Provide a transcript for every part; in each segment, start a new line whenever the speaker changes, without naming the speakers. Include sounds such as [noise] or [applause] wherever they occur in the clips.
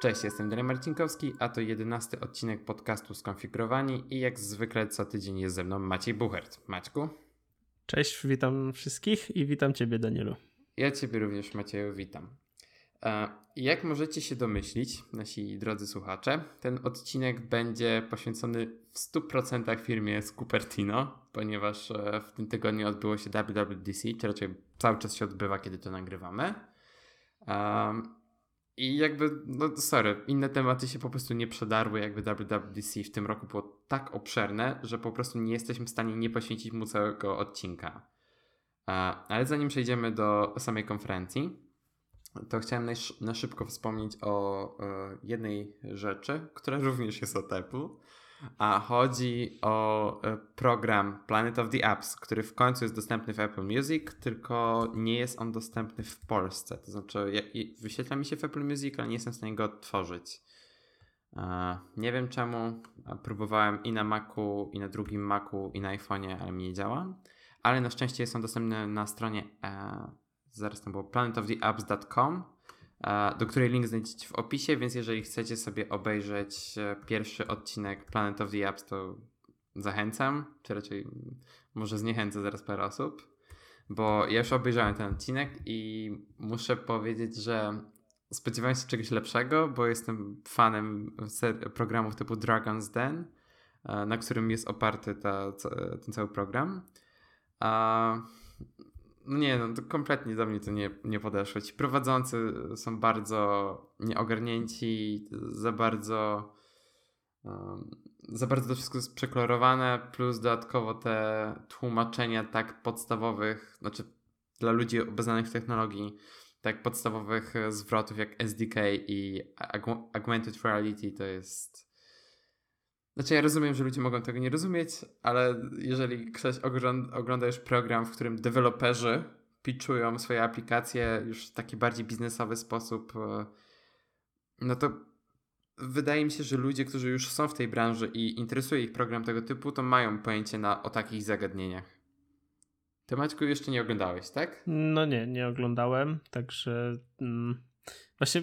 Cześć, jestem Daniel Marcinkowski, a to jedenasty odcinek podcastu Skonfigurowani i jak zwykle co tydzień jest ze mną Maciej Buchert. Maćku?
Cześć, witam wszystkich i witam Ciebie Danielu.
Ja Ciebie również Macieju witam. E, jak możecie się domyślić, nasi drodzy słuchacze, ten odcinek będzie poświęcony w 100% firmie Cupertino, ponieważ e, w tym tygodniu odbyło się WWDC, czy raczej cały czas się odbywa, kiedy to nagrywamy. I jakby, no sorry, inne tematy się po prostu nie przedarły, jakby WWDC w tym roku było tak obszerne, że po prostu nie jesteśmy w stanie nie poświęcić mu całego odcinka. Ale zanim przejdziemy do samej konferencji, to chciałem na szybko wspomnieć o e, jednej rzeczy, która [laughs] również jest o Apple. A chodzi o e, program Planet of the Apps, który w końcu jest dostępny w Apple Music, tylko nie jest on dostępny w Polsce. To znaczy, wyświetla mi się w Apple Music, ale nie jestem w stanie go odtworzyć. E, nie wiem czemu. Próbowałem i na Macu, i na drugim Macu, i na iPhone'ie, ale mi nie działa. Ale na szczęście jest on dostępny na stronie, e, zaraz tam było, planetoftheapps.com do której link znajdziecie w opisie, więc jeżeli chcecie sobie obejrzeć e, pierwszy odcinek Planet of the Apps, to zachęcam, czy raczej może zniechęcę zaraz parę osób, bo ja już obejrzałem ten odcinek i muszę powiedzieć, że spodziewałem się czegoś lepszego, bo jestem fanem programów typu Dragon's Den, e, na którym jest oparty ta, ten cały program. No nie, no to kompletnie do mnie to nie, nie podeszło. Ci prowadzący są bardzo nieogarnięci, za bardzo um, za bardzo to wszystko jest przekolorowane, plus dodatkowo te tłumaczenia tak podstawowych, znaczy dla ludzi obeznanych w technologii, tak podstawowych zwrotów jak SDK i Augmented Reality to jest znaczy ja rozumiem, że ludzie mogą tego nie rozumieć, ale jeżeli ktoś ogląda już program, w którym deweloperzy pitchują swoje aplikacje już w taki bardziej biznesowy sposób, e, no to wydaje mi się, że ludzie, którzy już są w tej branży i interesuje ich program tego typu, to mają pojęcie na, o takich zagadnieniach. Ty Maćku jeszcze nie oglądałeś, tak?
No nie, nie oglądałem, także mm, właśnie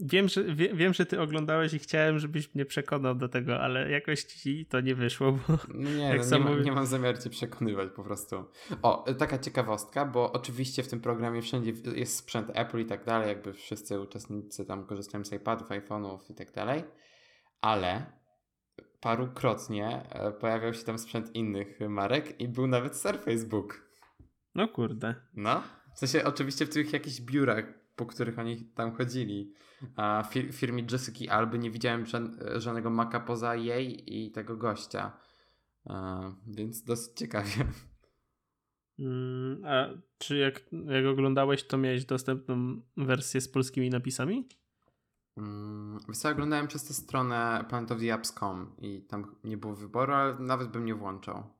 Wiem że, wie, wiem, że ty oglądałeś i chciałem, żebyś mnie przekonał do tego, ale jakoś ci to nie wyszło. Bo
no nie, jak no, nie, ma, nie mam zamiaru cię przekonywać po prostu. O, taka ciekawostka, bo oczywiście w tym programie wszędzie jest sprzęt Apple i tak dalej, jakby wszyscy uczestnicy tam korzystają z iPadów, iPhone'ów i tak dalej, ale parukrotnie e, pojawiał się tam sprzęt innych marek i był nawet Surface Book.
No kurde.
No, w sensie oczywiście w tych jakichś biurach po których oni tam chodzili. A w fir firmie Jessica Alby nie widziałem żan żadnego maka poza jej i tego gościa. A, więc dosyć ciekawie.
Mm, a czy jak, jak oglądałeś, to miałeś dostępną wersję z polskimi napisami?
Mm, oglądałem przez tę stronę planetoftheapps.com i tam nie było wyboru, ale nawet bym nie włączał.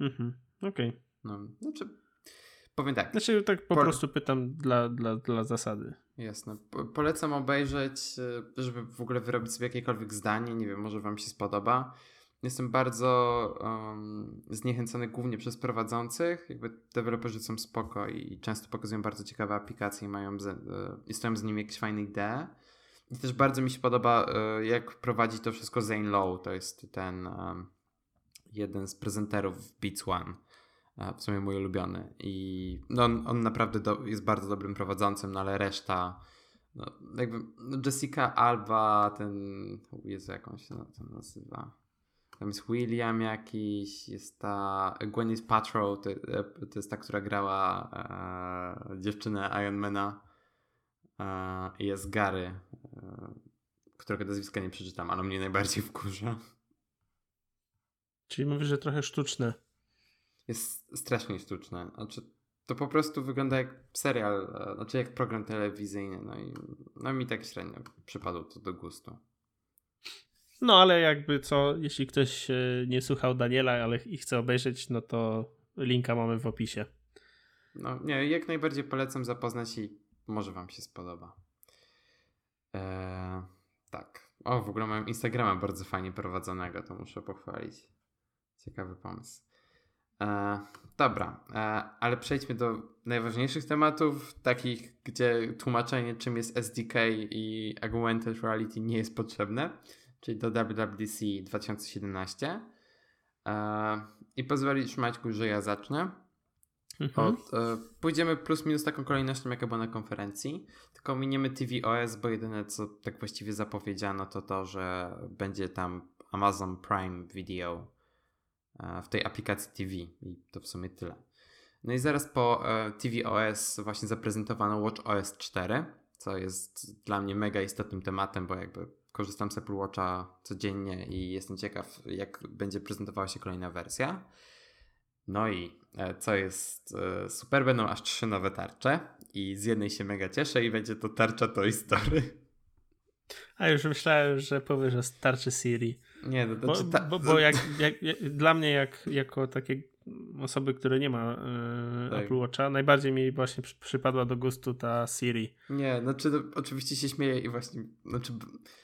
Mhm, okej. Okay.
No, znaczy Powiem tak.
Znaczy tak po, po... prostu pytam dla, dla, dla zasady.
Jasne. Po, polecam obejrzeć, e, żeby w ogóle wyrobić sobie jakiekolwiek zdanie. Nie wiem, może wam się spodoba. Jestem bardzo um, zniechęcony głównie przez prowadzących. Jakby deweloperzy są spoko i często pokazują bardzo ciekawe aplikacje i mają z, e, i stoją z nimi jakieś fajne idee. I też bardzo mi się podoba, e, jak prowadzi to wszystko Zane Lowe. To jest ten um, jeden z prezenterów Beats One w sumie mój ulubiony. I no, on, on naprawdę do, jest bardzo dobrym prowadzącym, no ale reszta. No, jakby no Jessica Alba, ten. Jezu, jak on się nazywa? Tam jest William jakiś, jest ta. Gwyneth Paltrow, to, to jest ta, która grała e, dziewczynę Ironmana. E, jest Gary, e, którego nazwiska nie przeczytam, ale mnie najbardziej wkurza.
Czyli mówisz, że trochę sztuczne
jest strasznie sztuczne. Znaczy, to po prostu wygląda jak serial, e, znaczy jak program telewizyjny. No i no mi tak średnio przypadło to do gustu.
No ale jakby co, jeśli ktoś e, nie słuchał Daniela, ale i chce obejrzeć, no to linka mamy w opisie.
No nie, jak najbardziej polecam zapoznać i może wam się spodoba. Eee, tak. O, w ogóle mam Instagrama bardzo fajnie prowadzonego, to muszę pochwalić. Ciekawy pomysł. E, dobra, e, ale przejdźmy do najważniejszych tematów, takich, gdzie tłumaczenie, czym jest SDK i Augmented Reality nie jest potrzebne, czyli do WWDC 2017. E, I pozwolisz Maćku, że ja zacznę. Mhm. Od, e, pójdziemy plus minus taką kolejnością, jaka była na konferencji, tylko miniemy TVOS, bo jedyne co tak właściwie zapowiedziano to to, że będzie tam Amazon Prime Video w tej aplikacji TV i to w sumie tyle. No i zaraz po e, tvOS właśnie zaprezentowano WatchOS 4, co jest dla mnie mega istotnym tematem, bo jakby korzystam z Apple Watcha codziennie i jestem ciekaw, jak będzie prezentowała się kolejna wersja. No i e, co jest e, super, będą aż trzy nowe tarcze i z jednej się mega cieszę i będzie to tarcza Toy Story.
A już myślałem, że powiesz o tarczy Siri.
Nie, to
bo, ta... bo, bo jak, jak, jak, dla mnie jak, jako takie osoby, które nie ma yy, tak. Apple Watcha, najbardziej mi właśnie przy, przypadła do gustu ta Siri.
Nie, znaczy no, oczywiście się śmieję i właśnie, znaczy,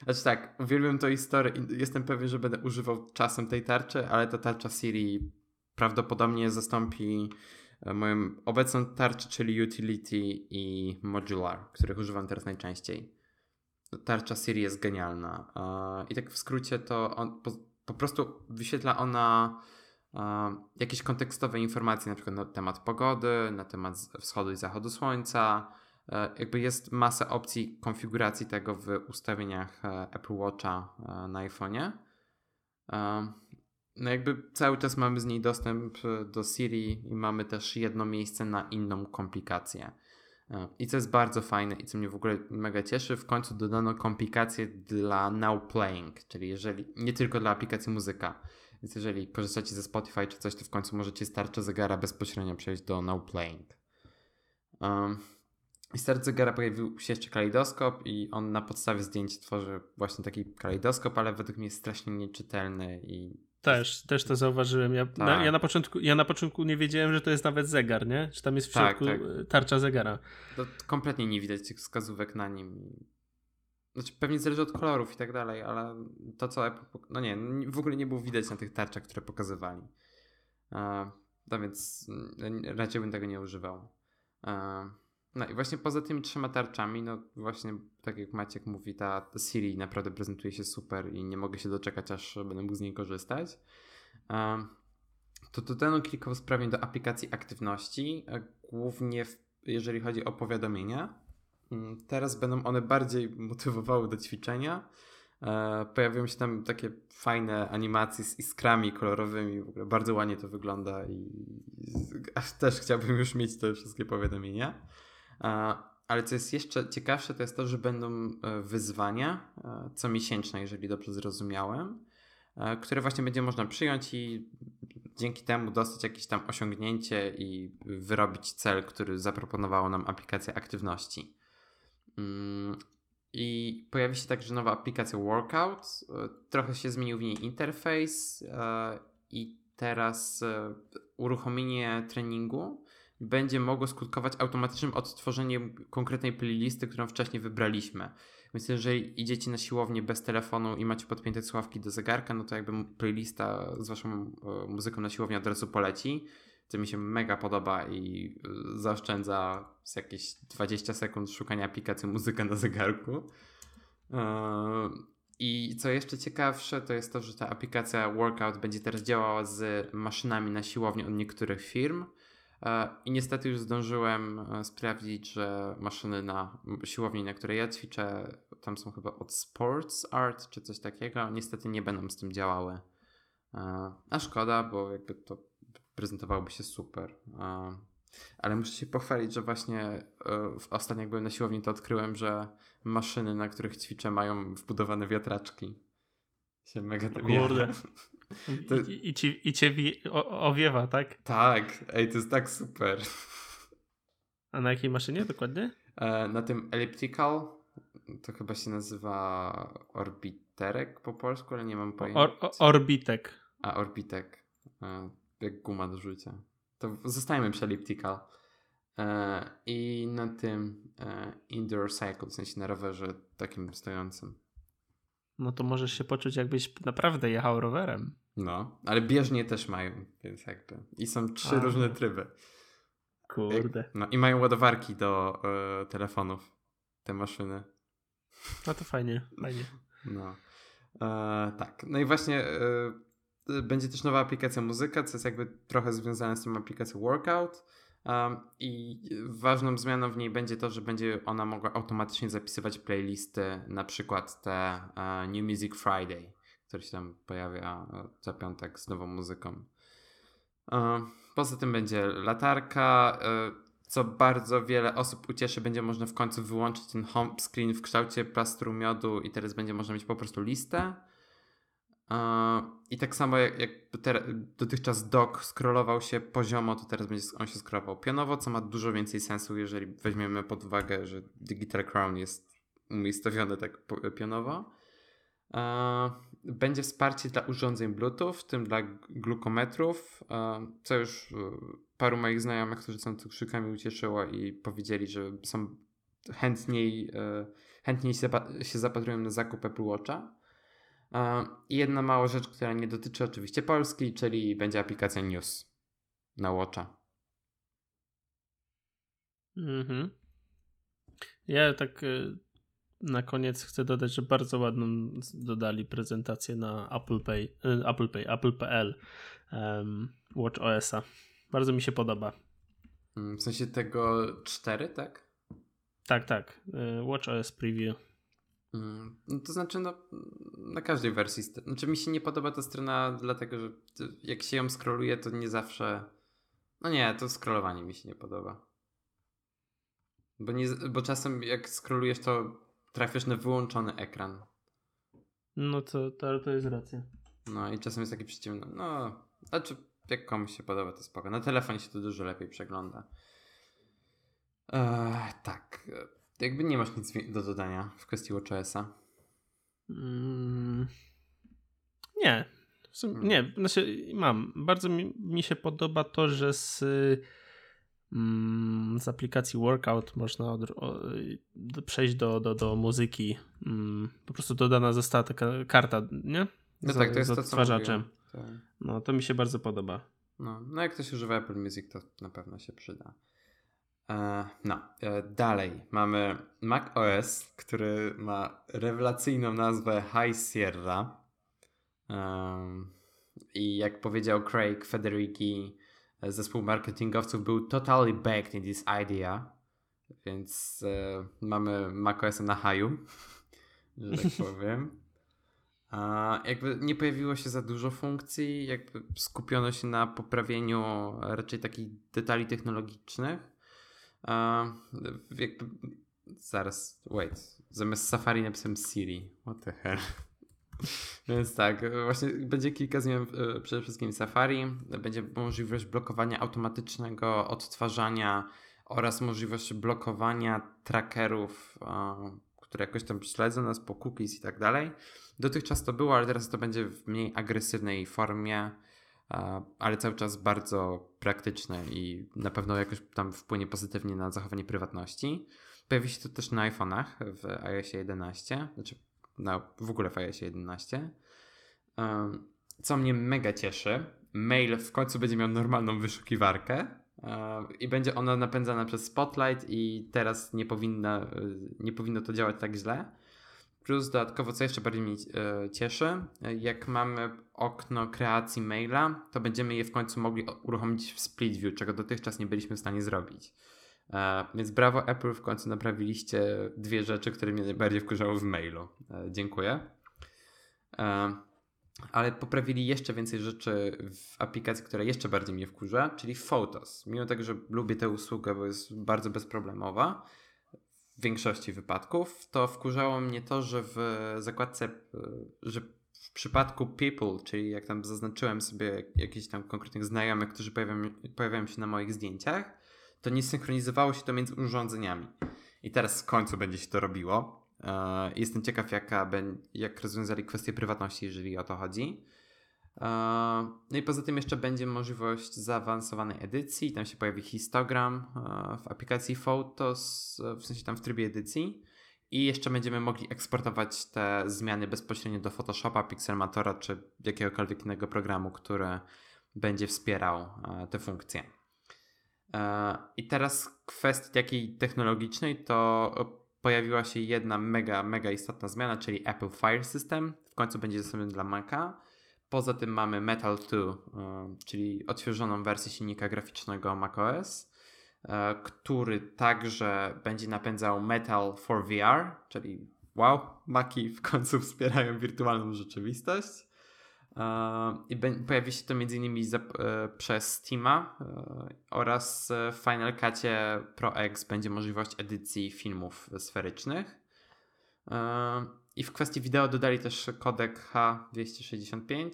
znaczy tak, uwielbiam to historię i jestem pewien, że będę używał czasem tej tarczy, ale ta tarcza Siri prawdopodobnie zastąpi e, moją obecną tarczę, czyli Utility i Modular, których używam teraz najczęściej. Tarcza Siri jest genialna. I tak w skrócie to on, po, po prostu wyświetla ona jakieś kontekstowe informacje, na przykład na temat pogody, na temat wschodu i zachodu słońca. E, jakby jest masa opcji konfiguracji tego w ustawieniach e, Apple Watcha na iPhone'ie. No jakby cały czas mamy z niej dostęp e, do Siri i mamy też jedno miejsce na inną komplikację. E, I co jest bardzo fajne i co mnie w ogóle mega cieszy, w końcu dodano komplikację dla Now Playing, czyli jeżeli nie tylko dla aplikacji muzyka. Więc jeżeli korzystacie ze Spotify czy coś, to w końcu możecie starczy zegara bezpośrednio przejść do Now Playing. Um, I start zegara pojawił się jeszcze kalejdoskop i on na podstawie zdjęć tworzy właśnie taki kalejdoskop, ale według mnie jest strasznie nieczytelny i
też, też to zauważyłem. Ja, tak. na, ja, na początku, ja na początku nie wiedziałem, że to jest nawet zegar, nie? Że tam jest w tak, środku tak, tak. tarcza zegara.
To kompletnie nie widać tych wskazówek na nim. Znaczy pewnie zależy od kolorów i tak dalej, ale to co Apple, no nie, w ogóle nie było widać na tych tarczach, które pokazywali. no więc raczej bym tego nie używał. No i właśnie poza tymi trzema tarczami, no właśnie tak jak Maciek mówi, ta, Siri naprawdę prezentuje się super i nie mogę się doczekać, aż będę mógł z niej korzystać. To dodano kilka usprawnień do aplikacji aktywności, głównie w, jeżeli chodzi o powiadomienia. Mm, teraz będą one bardziej motywowały do ćwiczenia. E, pojawią się tam takie fajne animacje z iskrami kolorowymi, w ogóle bardzo ładnie to wygląda i też chciałbym już mieć te wszystkie powiadomienia. Ale co jest jeszcze ciekawsze, to jest to, że będą e, wyzwania e, co miesięczne, jeżeli dobrze zrozumiałem, e, które właśnie będzie można przyjąć i dzięki temu dostać jakieś tam osiągnięcie i wyrobić cel, który zaproponowała nam aplikacja aktywności. Mm, I pojawi się także nowa aplikacja Workout. Trochę się zmienił w niej interfejs i teraz uruchomienie treningu będzie mogło skutkować automatycznym odtworzeniem konkretnej playlisty, którą wcześniej wybraliśmy. Więc jeżeli idziecie na siłownię bez telefonu i macie podpięte słuchawki do zegarka, no to jakby playlista z waszą e, muzyką na siłowni od razu poleci, co mi się mega podoba i e, zaoszczędza z jakieś 20 sekund szukania aplikacji muzyka na zegarku. E, I co jeszcze ciekawsze, to jest to, że ta aplikacja Workout będzie teraz działała z maszynami na siłowni od niektórych firm. E, I niestety już zdążyłem e, sprawdzić, że maszyny na siłowni, na której ja ćwiczę, tam są chyba od Sports Art czy coś takiego, niestety nie będą z tym działały. E, a szkoda, bo jakby to prezentowałoby się super. Ale muszę się pochwalić, że właśnie ostatnio jak byłem na siłowni, to odkryłem, że maszyny, na których ćwiczę, mają wbudowane wiatraczki. Się mega
Kurde. To... I, i, ci, I cię owiewa, tak?
Tak, ej, to jest tak super.
A na jakiej maszynie dokładnie?
E, na tym Elliptical, to chyba się nazywa Orbiterek po polsku, ale nie mam pojęcia. Or,
orbitek.
A, Orbitek. E, jak guma do rzucia. To zostajemy przy Elliptical. E, I na tym e, Indoor Cycle, w sensie na rowerze takim stojącym
no to możesz się poczuć, jakbyś naprawdę jechał rowerem.
No, ale bieżnie też mają, więc jakby. I są trzy
A.
różne tryby.
Kurde.
No i mają ładowarki do e, telefonów, te maszyny.
No to fajnie, fajnie.
No. E, tak. No i właśnie e, będzie też nowa aplikacja muzyka, co jest jakby trochę związane z tą aplikacją Workout. I ważną zmianą w niej będzie to, że będzie ona mogła automatycznie zapisywać playlisty, na przykład te e, New Music Friday, który się tam pojawia e, co piątek z nową muzyką. E, poza tym będzie latarka, e, co bardzo wiele osób ucieszy, będzie można w końcu wyłączyć ten home screen w kształcie plastru miodu i teraz będzie można mieć po prostu listę. I tak samo jak, jak dotychczas dock scrollował się poziomo, to teraz będzie on się scrollował pionowo, co ma dużo więcej sensu, jeżeli weźmiemy pod uwagę, że Digital Crown jest umiejscowiony tak pionowo. Będzie wsparcie dla urządzeń Bluetooth, w tym dla glukometrów, co już e, paru moich znajomych, którzy są cukrzykami ucieszyło i powiedzieli, że są chętniej, e, chętniej się zapatrują na zakup Apple Watcha. E, I jedna mała rzecz, która nie dotyczy oczywiście Polski, czyli będzie aplikacja News na Watcha.
Mhm. Ja tak y, na koniec chcę dodać, że bardzo ładną dodali prezentację na Apple Pay, y, Apple Pay, Apple.pl um, Watch OS-a. Bardzo mi się podoba.
Mm, W sensie tego 4, tak?
Tak, tak. y, Watch OS Preview.
Mm, No to znaczy, no, na każdej wersji. Znaczy, mi się nie podoba ta strona, dlatego że jak się ją scrolluje, to nie zawsze. No nie, to scrollowanie mi się nie podoba. Bo, nie, bo czasem jak scrollujesz, to trafisz na wyłączony ekran.
No to, to, to jest racja.
No i czasem jest taki przeciwny. No, znaczy, jak komuś się podoba, to spoko. Na telefonie się to dużo lepiej przegląda. Eee, tak. Jakby nie masz nic do dodania w kwestii WatchOS-a.
Mm, nie. Sumie,
Hmm.
nie, znaczy mam. Bardzo mi, mi się podoba to, że z, mm, z aplikacji Workout można od, o, przejść do, do, do muzyki. Mm, po prostu dodana została taka karta, nie?
No
Z-
tak, to
z
jest to, co. Tak.
No, to mi się bardzo podoba.
No, no jak ktoś używa Apple Music, to na pewno się przyda. E, no, e, dalej mamy Mac OS, który ma rewelacyjną nazwę High Sierra. I jak powiedział Craig Federighi, e, zespół marketingowców był totally backed in this idea. Więc mamy macOS na haju, [laughs] że tak [laughs] powiem. A jakby nie pojawiło się za dużo funkcji, jakby skupiono się na poprawieniu raczej takich detali technologicznych. Jakby zaraz, wait, zamiast Safari napisałem Siri, what the hell. [laughs] Więc tak, właśnie będzie kilka zmian e, przede wszystkim Safari. Będzie możliwość blokowania automatycznego odtwarzania oraz możliwość blokowania trackerów, które jakoś tam śledzą nas po cookies i tak dalej. Dotychczas to było, ale teraz to będzie w mniej agresywnej formie, ale cały czas bardzo praktyczne i na pewno jakoś tam wpłynie pozytywnie na zachowanie prywatności. Pojawi się to też na iPhone'ach w iOSie 11, znaczy na, w ogóle w iOSie 11. Um, co mnie mega cieszy, mail w końcu będzie miał normalną wyszukiwarkę i będzie ona napędzana przez Spotlight i teraz nie, powinna, nie powinno to działać tak źle. Plus dodatkowo, co jeszcze bardziej mnie e, cieszy, e, jak mamy okno kreacji maila, to będziemy je w końcu mogli uruchomić w split view, czego dotychczas nie byliśmy w stanie zrobić. E, więc brawo Apple, w końcu naprawiliście dwie rzeczy, które mnie najbardziej wkurzały w mailu. Dziękuję. Ale poprawili jeszcze więcej rzeczy w aplikacji, która jeszcze bardziej mnie wkurza, czyli Photos. Mimo tego, że lubię tę usługę, bo jest bardzo bezproblemowa, w większości wypadków, to wkurzało mnie to, że w zakładce, e, że w przypadku people, czyli jak tam zaznaczyłem sobie jakichś tam konkretnych znajomych, którzy pojawiają, pojawiają się na moich zdjęciach, to nie synchronizowało się to między urządzeniami. I teraz w końcu będzie się to robiło. E, Jestem ciekaw, jaka, jak rozwiązali kwestię prywatności, jeżeli o to chodzi. E, No i poza tym jeszcze będzie możliwość zaawansowanej edycji. Tam się pojawi histogram e, w aplikacji Photos, e, w sensie tam w trybie edycji. I jeszcze będziemy mogli eksportować te zmiany bezpośrednio do Photoshopa, Pixelmatora czy jakiegokolwiek innego programu, który będzie wspierał te funkcje. I teraz kwestii takiej technologicznej to pojawiła się jedna mega, mega istotna zmiana, czyli Apple Fire System. W końcu będzie dostępny dla Maca. Poza tym mamy Metal 2, e, czyli odświeżoną wersję silnika graficznego macOS, który także będzie napędzał Metal for VR, czyli wow, Maki w końcu [laughs] wspierają wirtualną rzeczywistość. I pojawi się to m.in. E, przez Steama e, oraz w Final Cutie Pro X będzie możliwość edycji filmów sferycznych. I w kwestii wideo dodali też kodek H265.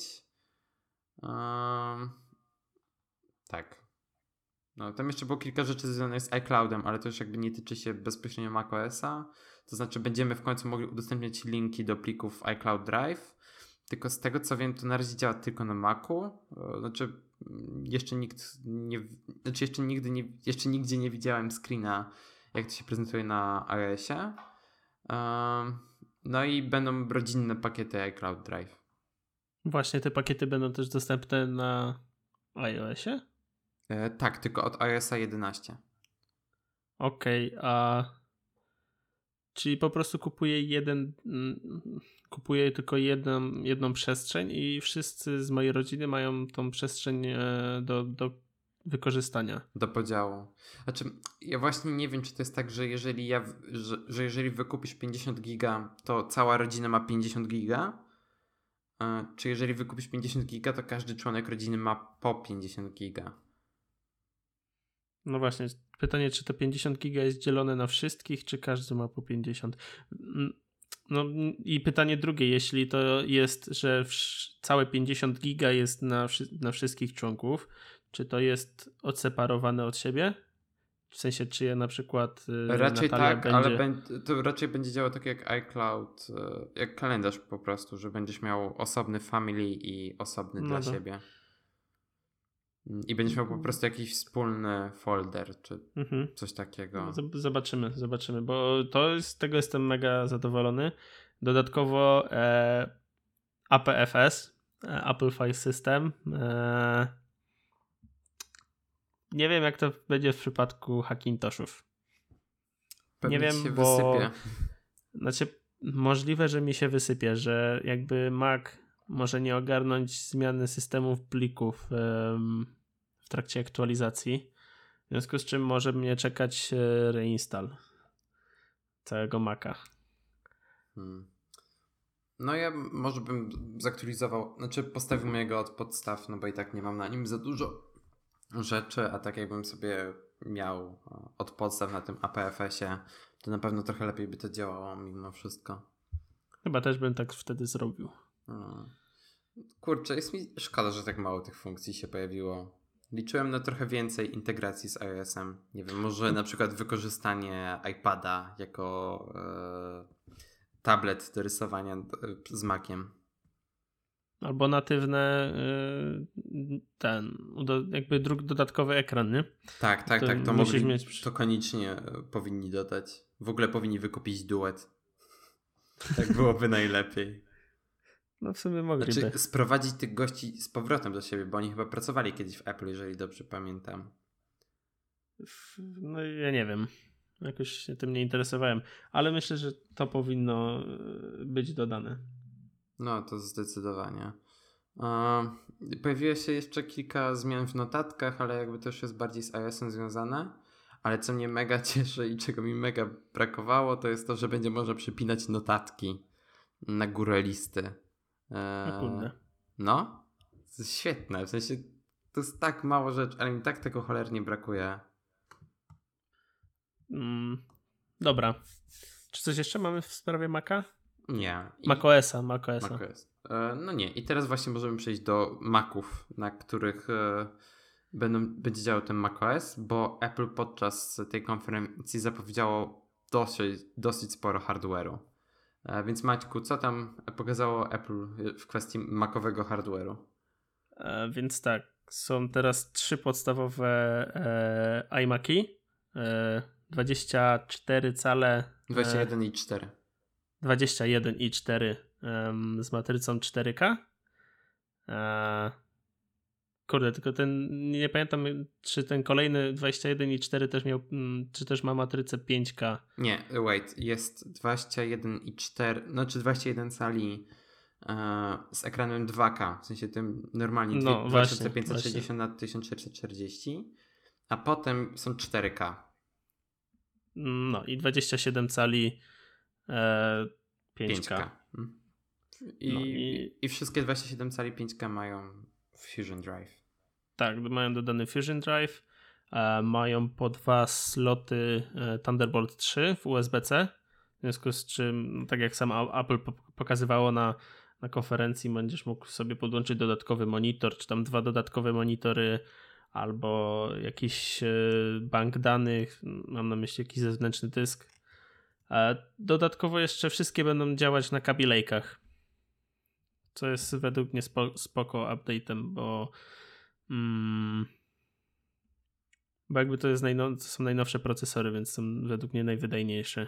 Tak. No, tam jeszcze było kilka rzeczy związanych z iCloudem, ale to już jakby nie tyczy się bezpośrednio macOSa. To znaczy będziemy w końcu mogli udostępniać linki do plików iCloud Drive tylko z tego co wiem, to na razie działa tylko na Macu. E, znaczy, jeszcze nikt nie. Znaczy, jeszcze nigdy nie. Jeszcze nigdzie nie widziałem screena, jak to się prezentuje na iOSie. No i będą rodzinne pakiety iCloud Drive.
Właśnie te pakiety będą też dostępne na iOSie?
E, tak, tylko od iOSa 11.
Okej, okay, a Czyli po prostu kupuję jeden, mm, kupuję tylko jedną, jedną przestrzeń i wszyscy z mojej rodziny mają tą przestrzeń e, do, do wykorzystania.
Do podziału. Znaczy, ja właśnie nie wiem, czy to jest tak, że jeżeli ja, że, że jeżeli wykupisz 50 giga, to cała rodzina ma 50 giga, e, czy jeżeli wykupisz 50 giga, to każdy członek rodziny ma po 50 giga.
No właśnie, pytanie, czy to 50 giga jest dzielone na wszystkich, czy każdy ma po 50? Mm, no i pytanie drugie, jeśli to jest, że całe 50 giga jest na, na wszystkich członków, czy to jest odseparowane od siebie? W sensie, czy je na przykład.
Y, raczej Natalia tak, będzie... ale to raczej będzie działało tak jak iCloud, y, jak kalendarz po prostu, że będziesz miał osobny family i osobny no dla to. siebie. I będziesz miał po mhm. prostu jakiś wspólny folder, czy mhm. coś takiego.
Zobaczymy, zobaczymy, bo to z tego jestem mega zadowolony. Dodatkowo e, APFS, e, Apple File System. E, nie wiem, jak to będzie w przypadku Hackintoshów.
Pewnie nie wiem, bo. Wysypie.
Znaczy, możliwe, że mi się wysypie, że jakby Mac może nie ogarnąć zmiany systemów plików w trakcie aktualizacji. W związku z czym może mnie czekać e, reinstall całego Maca. Hmm.
No ja może bym zaktualizował, znaczy postawił mojego od podstaw, no bo i tak nie mam na nim za dużo rzeczy, a tak jakbym sobie miał od podstaw na tym APFS-ie, to na pewno trochę lepiej by to działało mimo wszystko.
Chyba też bym tak wtedy zrobił.
Hmm. Kurczę, jest mi szkoda, że tak mało tych funkcji się pojawiło. Liczyłem na trochę więcej integracji z iOS-em. Nie wiem, może na przykład wykorzystanie iPada jako e, tablet do rysowania z Maciem.
Albo natywne e, ten, jakby dodatkowy ekran, nie?
Tak, tak, to tak. To, mogli, mieć... to koniecznie e, powinni dodać. W ogóle powinni wykupić duet. Tak byłoby [laughs] najlepiej.
No w sumie mogliby. Znaczy
sprowadzić tych gości z powrotem do siebie, bo oni chyba pracowali kiedyś w Apple, jeżeli dobrze pamiętam.
No ja nie wiem. Jakoś się tym nie interesowałem, ale myślę, że to powinno e, być dodane.
No, to zdecydowanie. Pojawiło się jeszcze kilka zmian w notatkach, ale jakby to już jest bardziej z iOS-em związane. Ale co mnie mega [laughs] cieszy i czego mi mega brakowało, to jest to, że będzie można przypinać notatki na górę listy.
No kurde.
No, to jest świetne. W sensie to jest tak mało rzeczy, ale mi tak tego cholernie brakuje.
Mm, dobra. Czy coś jeszcze mamy w sprawie Maca?
Nie.
I... macOSa, macOSa.
macOS. E, no nie. I teraz właśnie możemy przejść do Maców, na których e, będą, będzie działał ten macOS, bo Apple podczas tej konferencji zapowiedziało dosyć, dosyć sporo hardware'u. E, więc Maćku, co tam pokazało Apple w kwestii makowego hardware'u?
E, więc tak, są teraz trzy podstawowe e, iMaki, e, 24 cale
21 i 4.
21 i 4 um, z matrycą 4K. E, kurde, tylko ten, nie pamiętam, czy ten kolejny 21 i 4 też miał, mm, czy też ma matrycę 5K.
Nie, wait, jest 21 i 4, znaczy 21 cali e, z ekranem 2K, w sensie tym normalnie
No,
2560 na 1440, a potem są 4K.
No i 27 cali e, 5K. 5K.
Mm. I, no i... I wszystkie 27 cali 5K mają Fusion Drive.
Tak, mają dodany Fusion Drive. E, mają po dwa sloty e, Thunderbolt 3 w USB-C. W związku z czym, tak jak sam Apple pokazywało na, na konferencji, będziesz mógł sobie podłączyć dodatkowy monitor, czy tam dwa dodatkowe monitory, albo jakiś e, bank danych, mam na myśli jakiś zewnętrzny dysk. Dodatkowo jeszcze wszystkie będą działać na kabilejkach co jest według mnie spoko, update'em, bo mm, bo jakby to, jest to są najnowsze procesory, więc są według mnie najwydajniejsze.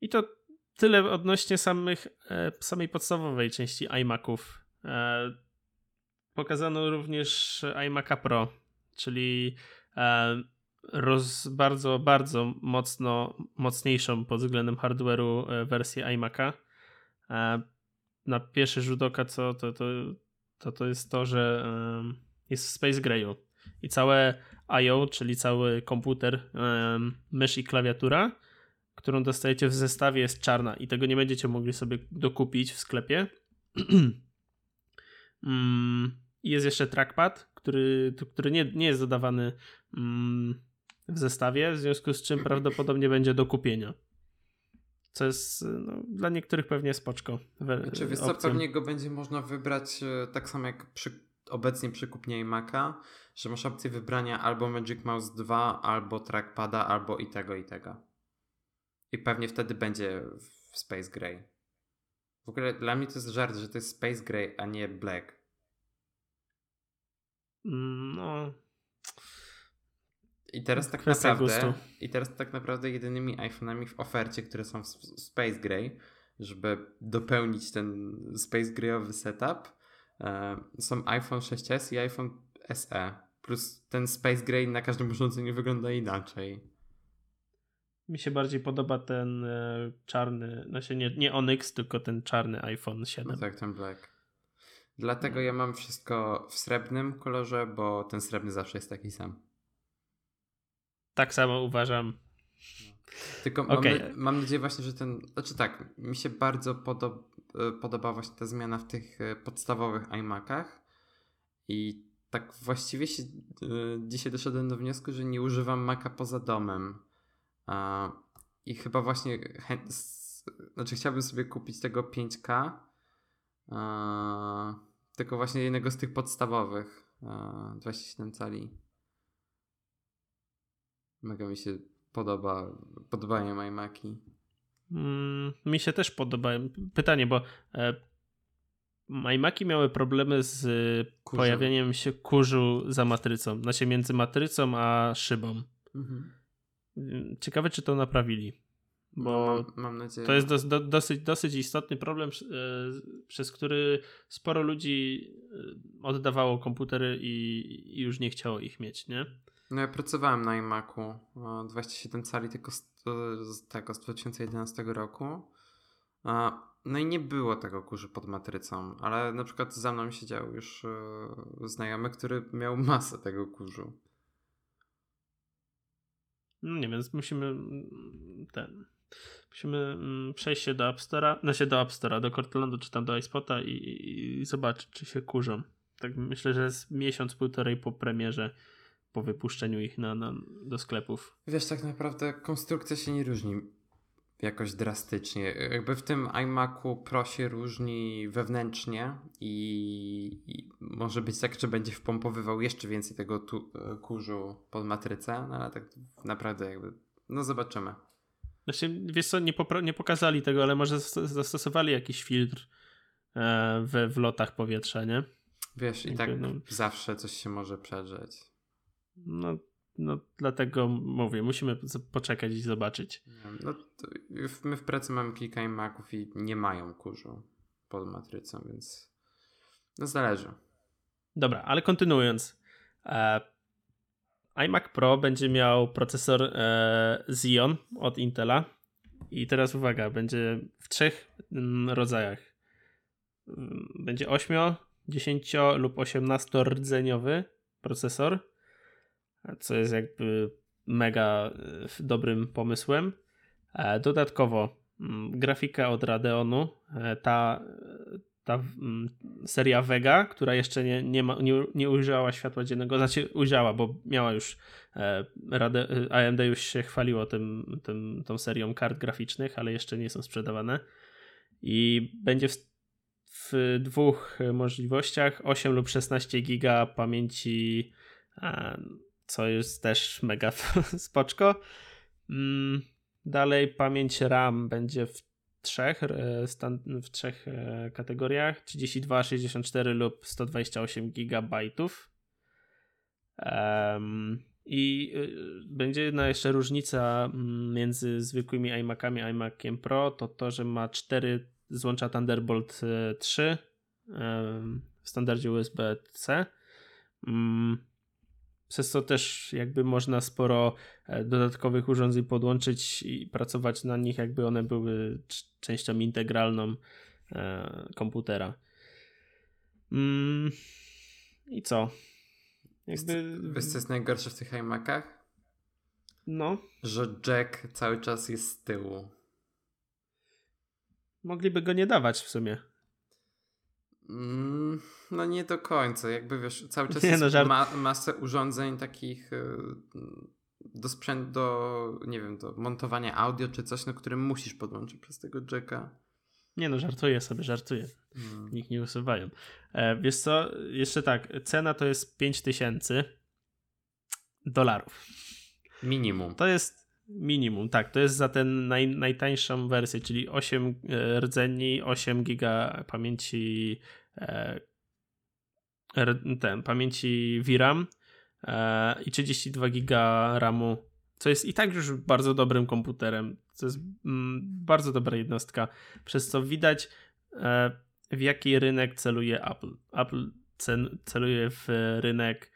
I to tyle odnośnie samych, e, samej podstawowej części iMaców. E, pokazano również iMac'a Pro, czyli e, roz, bardzo, bardzo mocno, mocniejszą pod względem hardware'u e, wersję iMac'a. E, na pierwszy rzut oka, co to, to, to, to jest to, że jest w Space Grayu i całe I.O., czyli cały komputer, mysz i klawiatura, którą dostajecie w zestawie jest czarna i tego nie będziecie mogli sobie dokupić w sklepie. [clears throat] um, jest jeszcze trackpad, który, który nie, nie jest dodawany um, w zestawie, w związku z czym prawdopodobnie będzie do kupienia. Co jest no, dla niektórych pewnie spoczko.
Znaczy, wiesz co, pewnie go będzie można wybrać e, tak samo jak przy, obecnie przy kupnie iMac'a, że masz opcję wybrania albo Magic Mouse 2, albo trackpada, albo i tego, i tego. I pewnie wtedy będzie w Space Gray. W ogóle dla mnie to jest żart, że to jest Space Gray, a nie Black.
Mm, no.
I teraz tak naprawdę gustu. i teraz tak naprawdę jedynymi iPhone'ami w ofercie, które są w Space Gray, żeby dopełnić ten Space Grayowy setup, e, są iPhone 6s i iPhone SE. Plus ten Space Gray na każdym urządzeniu wygląda inaczej.
Mi się bardziej podoba ten e, czarny, znaczy nie, nie Onyx, tylko ten czarny iPhone 7.
No tak, ten black. Dlatego no. ja mam wszystko w srebrnym kolorze, bo ten srebrny zawsze jest taki sam.
Tak samo uważam.
Tylko okay. mam, mam, nadzieję właśnie, że ten. Znaczy tak, mi się bardzo podoba, e, podoba właśnie ta zmiana w tych e, podstawowych iMacach. I tak właściwie się, e, dzisiaj doszedłem do wniosku, że nie używam Maca poza domem. I chyba właśnie. Znaczy, chciałbym sobie kupić tego 5K. Tylko właśnie jednego z tych podstawowych. 27 cali. Mega mi się podoba, podobają iMaki.
Mm, mi się też podobają. Pytanie, bo e, iMaki miały problemy z Kurzu. pojawieniem się kurzu za matrycą. Znaczy między matrycą a szybą. Mhm. Ciekawe, czy to naprawili. Bo
no, mam, mam, nadzieję.
To jest do, do, dosyć, dosyć istotny problem, e, przez który sporo ludzi e, oddawało komputery i, i już nie chciało ich mieć, nie?
No ja pracowałem na iMacu 27 cali tylko z, z, tego z 2011 roku. No i nie było tego kurzu pod matrycą, ale na przykład za mną siedział już e, znajomy, który miał masę tego kurzu.
No nie, więc musimy mm, ten. Musimy mm, przejść się do App Store'a, znaczy do App do Cortlandu czy tam do iSpota i, i, i zobaczyć, czy się kurzą. Tak myślę, że jest miesiąc, półtorej po premierze po wypuszczeniu ich na, na, do sklepów.
Wiesz, tak naprawdę konstrukcja się nie różni jakoś drastycznie. Jakby w tym iMacu Pro się różni wewnętrznie i, i może być tak, że będzie wpompowywał jeszcze więcej tego tu, kurzu pod matrycę, no ale tak naprawdę jakby, no zobaczymy.
Znaczy, wiesz co, nie, nie pokazali tego, ale może zastosowali jakiś filtr e, w, w lotach powietrza, nie?
Wiesz, i tak no... zawsze coś się może przedrzeć.
No no dlatego mówię, musimy poczekać i zobaczyć.
No, my w pracy mamy kilka iMaców i nie mają kurzu pod matrycą, więc no zależy.
Dobra, ale kontynuując. E, iMac Pro będzie miał procesor e, Xeon od Intela i teraz uwaga, będzie w trzech mm, rodzajach. Mm, będzie 8, 10 lub 18 rdzeniowy procesor, co jest jakby mega e, dobrym pomysłem. E, dodatkowo mm, grafika od Radeonu, e, ta, ta mm, seria Vega, która jeszcze nie, nie, ma, nie, nie ujrzała światła dziennego, znaczy ujrzała, bo miała już Rade, AMD już się chwaliło tym, tym, tą serią kart graficznych, ale jeszcze nie są sprzedawane. I będzie w, w dwóch możliwościach 8 lub 16 giga pamięci co jest też mega [laughs] spoczko. Mm, dalej pamięć RAM będzie w trzech, e, w trzech e, kategoriach 32, 64 lub 128 GB. I y, będzie jedna jeszcze różnica mm, między zwykłymi iMacami a iMaciem Pro, to to, że ma cztery złącza Thunderbolt 3 e, w standardzie USB-C. Przez co też jakby można sporo e, dodatkowych urządzeń podłączyć i pracować na nich, jakby one były częścią integralną e, komputera. Mm, I co?
Jakby... Wiesz, co jest najgorsze w tych iMacach?
No.
Że jack cały czas jest z tyłu.
Mogliby go nie dawać w sumie.
Mm, no nie do końca, jakby wiesz, cały czas [laughs] nie, jest no, żart... ma, masę urządzeń takich y, do sprzętu, do, nie wiem, do montowania audio czy coś, no którym musisz podłączyć przez tego jacka.
Nie no, żartuję sobie, żartuję. Hmm. Nikt nie usuwają. E, wiesz co, jeszcze tak, cena to jest 5000 dolarów.
Minimum.
To jest minimum, tak, to jest za ten naj, najtańszą wersję, czyli 8 e, rdzeni, 8 giga pamięci e, ten, pamięci VRAM e, i 32 giga RAMu, co jest i tak już bardzo dobrym komputerem. To jest mm, bardzo dobra jednostka, przez co widać e, w jaki rynek celuje Apple. Apple cel, celuje w rynek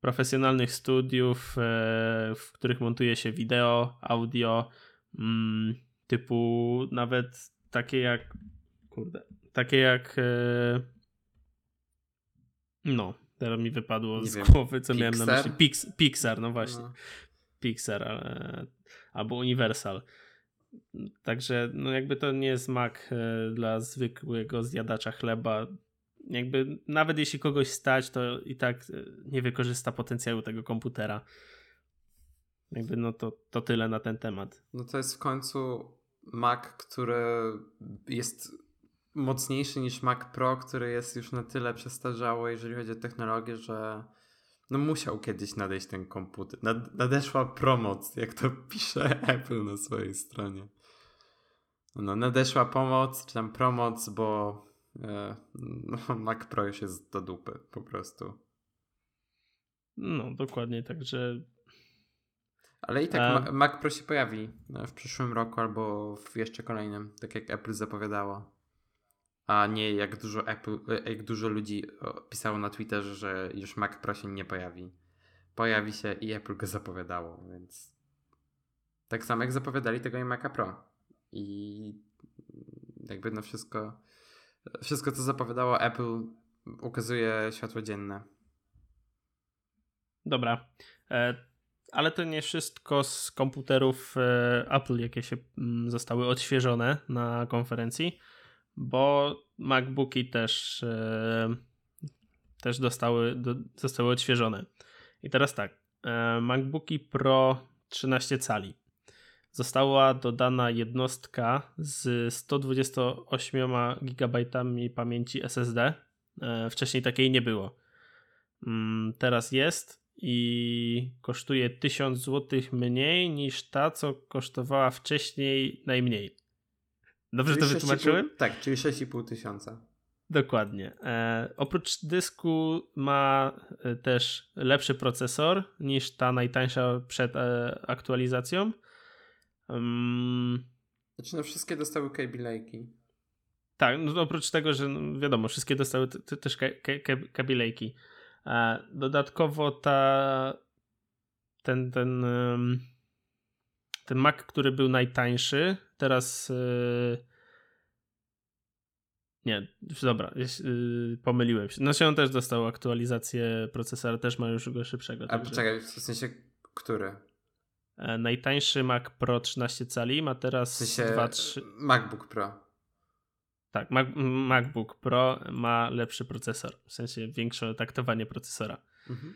profesjonalnych studiów, e, w których montuje się wideo, audio, mm, typu nawet takie jak kurde, takie jak e, no, teraz mi wypadło Nie z wiem, głowy, co Pixar? miałem na myśli. Pix, Pixar, no właśnie. No. Pixar ale, albo Universal. Także no jakby to nie jest mak e, dla zwykłego zjadacza chleba. Jakby nawet jeśli kogoś stać, to i tak e, nie wykorzysta potencjału tego komputera. Jakby no to, to tyle na ten temat.
No to jest w końcu Mac, który jest mocniejszy niż Mac Pro, który jest już na tyle przestarzały, jeżeli chodzi o technologię, że no musiał kiedyś nadejść ten komputer. Nad, nadeszła promoc, jak to [laughs] pisze Apple na swojej stronie. No, nadeszła pomoc, czy tam promoc, bo [laughs] no, Mac Pro już jest do dupy po prostu.
No, dokładnie, także.
Ale i tak A... Mac Pro się pojawi e, w przyszłym roku albo w jeszcze kolejnym, tak jak Apple zapowiadało a nie jak dużo, Apple, e, jak dużo ludzi pisało na Twitterze, że już Mac Pro się nie pojawi. Pojawi się i Apple go zapowiadało, więc tak samo jak zapowiadali tego i Maca Pro. I jakby no wszystko, wszystko co zapowiadało Apple ukazuje światło dzienne.
Dobra. E, ale to nie wszystko z komputerów e, Apple, jakie się mm, zostały odświeżone na konferencji bo MacBooki też, e, też dostały, do, zostały odświeżone. I teraz tak, MacBooki Pro 13 cali. Została dodana jednostka z 128 GB pamięci SSD. E, wcześniej takiej nie było. Mm, teraz jest i kosztuje 1000 zł mniej niż ta, co kosztowała wcześniej najmniej. Dobrze czyli to wytłumaczyłem?
Tak, czyli 6,5 tysiąca.
Dokładnie. E, oprócz dysku ma e, też lepszy procesor niż ta najtańsza przed e, aktualizacją. Um,
znaczy, no wszystkie dostały Kaby Lake'i.
Tak, no oprócz tego, że no wiadomo, wszystkie dostały też Kaby Lake'i. E, dodatkowo ta ten, ten, ten Mac, który był najtańszy, teraz e, nie, dobra, yy, pomyliłem się. Znaczy on też dostał aktualizację procesora, też ma już go szybszego.
A także... poczekaj, w sensie który?
E, najtańszy Mac Pro 13 cali ma teraz
w sensie 2, 3... MacBook Pro.
Tak, Mac, MacBook Pro ma lepszy procesor, w sensie większe taktowanie procesora. Mhm.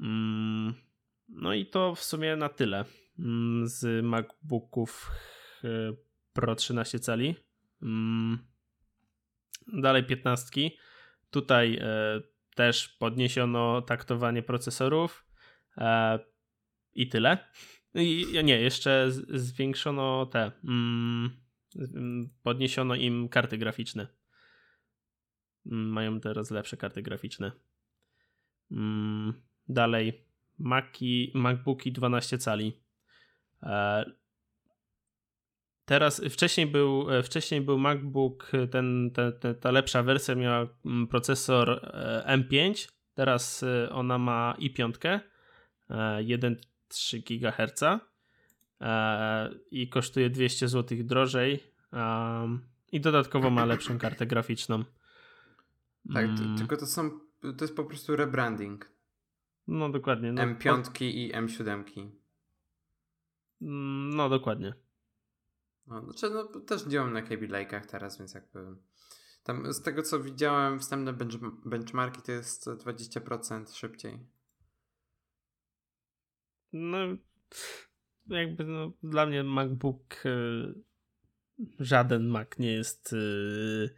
Mm, no i to w sumie na tyle mm, z MacBooków e, Pro 13 cali. Mm, dalej 15. Tutaj e, też podniesiono taktowanie procesorów e, i tyle. I, nie, jeszcze zwiększono te. Mm, podniesiono im karty graficzne. Mm, mają teraz lepsze karty graficzne. Mm, dalej, Maci, MacBooki 12 cali. E, Teraz wcześniej był, e, wcześniej był MacBook, e, ten, ten, ten, ta lepsza wersja miała mm, procesor e, M5, teraz ona ma i5, 1,3 GHz i kosztuje 200 zł drożej i dodatkowo ma lepszą kartę graficzną.
Tak, mm. tylko to są, to jest po prostu rebranding.
No dokładnie. No,
M5 i M7.
Mm, no dokładnie.
No, znaczy, no, też działam na Kaby Lake'ach teraz, więc jakby tam z tego co widziałem, wstępne bench benchmarki to jest 20% szybciej.
No, jakby no, dla mnie MacBook y, żaden Mac nie jest y,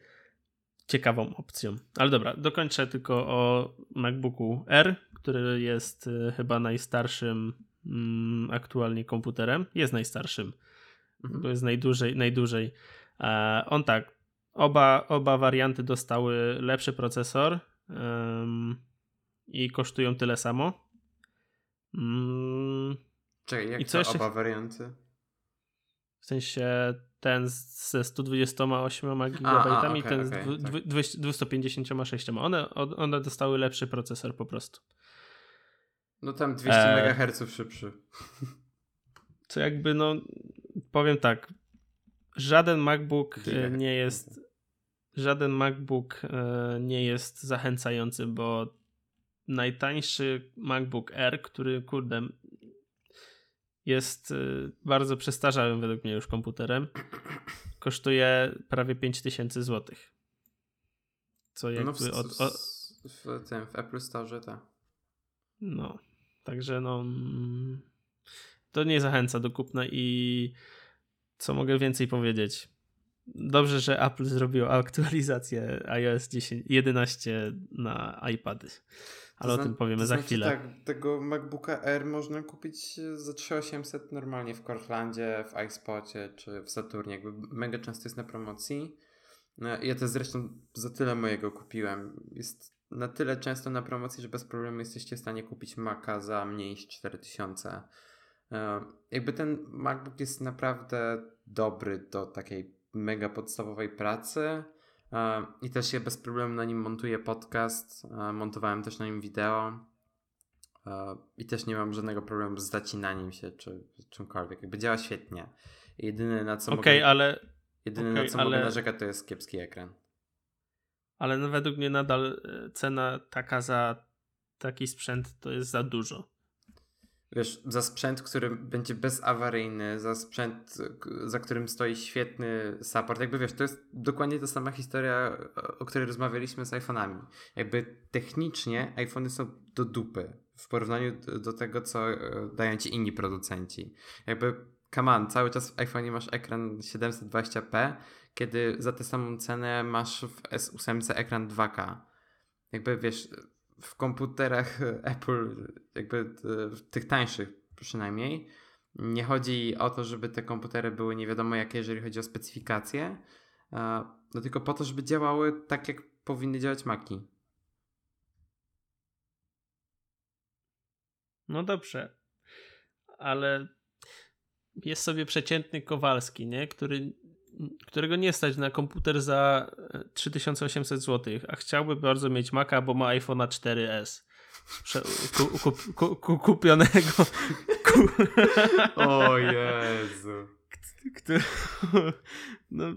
ciekawą opcją. Ale dobra, dokończę tylko o MacBooku R, który jest y, chyba najstarszym mm, aktualnie komputerem. Jest najstarszym mhm. bo jest najdłużej. najdłużej. On tak, oba, oba warianty dostały lepszy procesor um, i kosztują tyle samo.
Czekaj, jak I co jeszcze... oba warianty?
W sensie ten ze 128 GB i ten z okay, 256. Tak. One, one dostały lepszy procesor po prostu.
No tam 200 e... MHz szybszy. [laughs]
Co jakby no powiem tak, żaden MacBook e, nie jest żaden MacBook e, nie jest zachęcający, bo najtańszy MacBook Air, który kurde jest e, bardzo przestarzałym według mnie już komputerem, kosztuje prawie 5000 zł.
Co no jakby no w, od, od... w, tym, w Apple Store, tak.
No, także no mm, to nie zachęca do kupna i co mogę więcej powiedzieć? Dobrze, że Apple zrobił aktualizację iOS 10, 11 na iPady. Ale to o tym powiemy za
znaczy,
chwilę.
Tak, tego MacBooka Air można kupić za 3800 normalnie w Cortlandzie, w iSpocie czy w Saturnie. Jakby mega często jest na promocji. No, ja też zresztą za tyle mojego kupiłem. Jest na tyle często na promocji, że bez problemu jesteście w stanie kupić Maca za mniej niż 4000 E, jakby ten MacBook jest naprawdę dobry do takiej mega podstawowej pracy i też się bez problemu na nim montuję podcast, e, montowałem też na nim wideo i też nie mam żadnego problemu z zacinaniem się czy czymkolwiek, jakby działa świetnie. Jedyne na co
okay, mogę,
ale jedyne okay, na co ale... mogę narzekać to jest kiepski ekran.
Ale no według mnie nadal cena taka za taki sprzęt to jest za dużo
wiesz, za sprzęt, który będzie bezawaryjny, za sprzęt, za którym stoi świetny support. Jakby wiesz, to jest dokładnie ta sama historia, o której rozmawialiśmy z iPhone'ami. Jakby technicznie iPhony są do dupy w porównaniu do tego, co e, dają ci inni producenci. Jakby, come on, cały czas w iPhone'ie masz ekran 720p, kiedy za tę samą cenę masz w S8 ekran 2K. Jakby wiesz, w komputerach [laughs] Apple, jakby w tych tańszych przynajmniej, nie chodzi o to, żeby te komputery były nie wiadomo jakie, jeżeli chodzi o specyfikacje, no tylko po to, żeby działały tak, jak powinny działać Maki.
No dobrze, ale jest sobie przeciętny Kowalski, nie? Który, którego nie stać na komputer za 3800 e, zł, a chciałby bardzo mieć Maca, bo ma iPhone'a 4S. Ku, ku, ku, kupionego. [laughs]
o Jezu.
Który, no,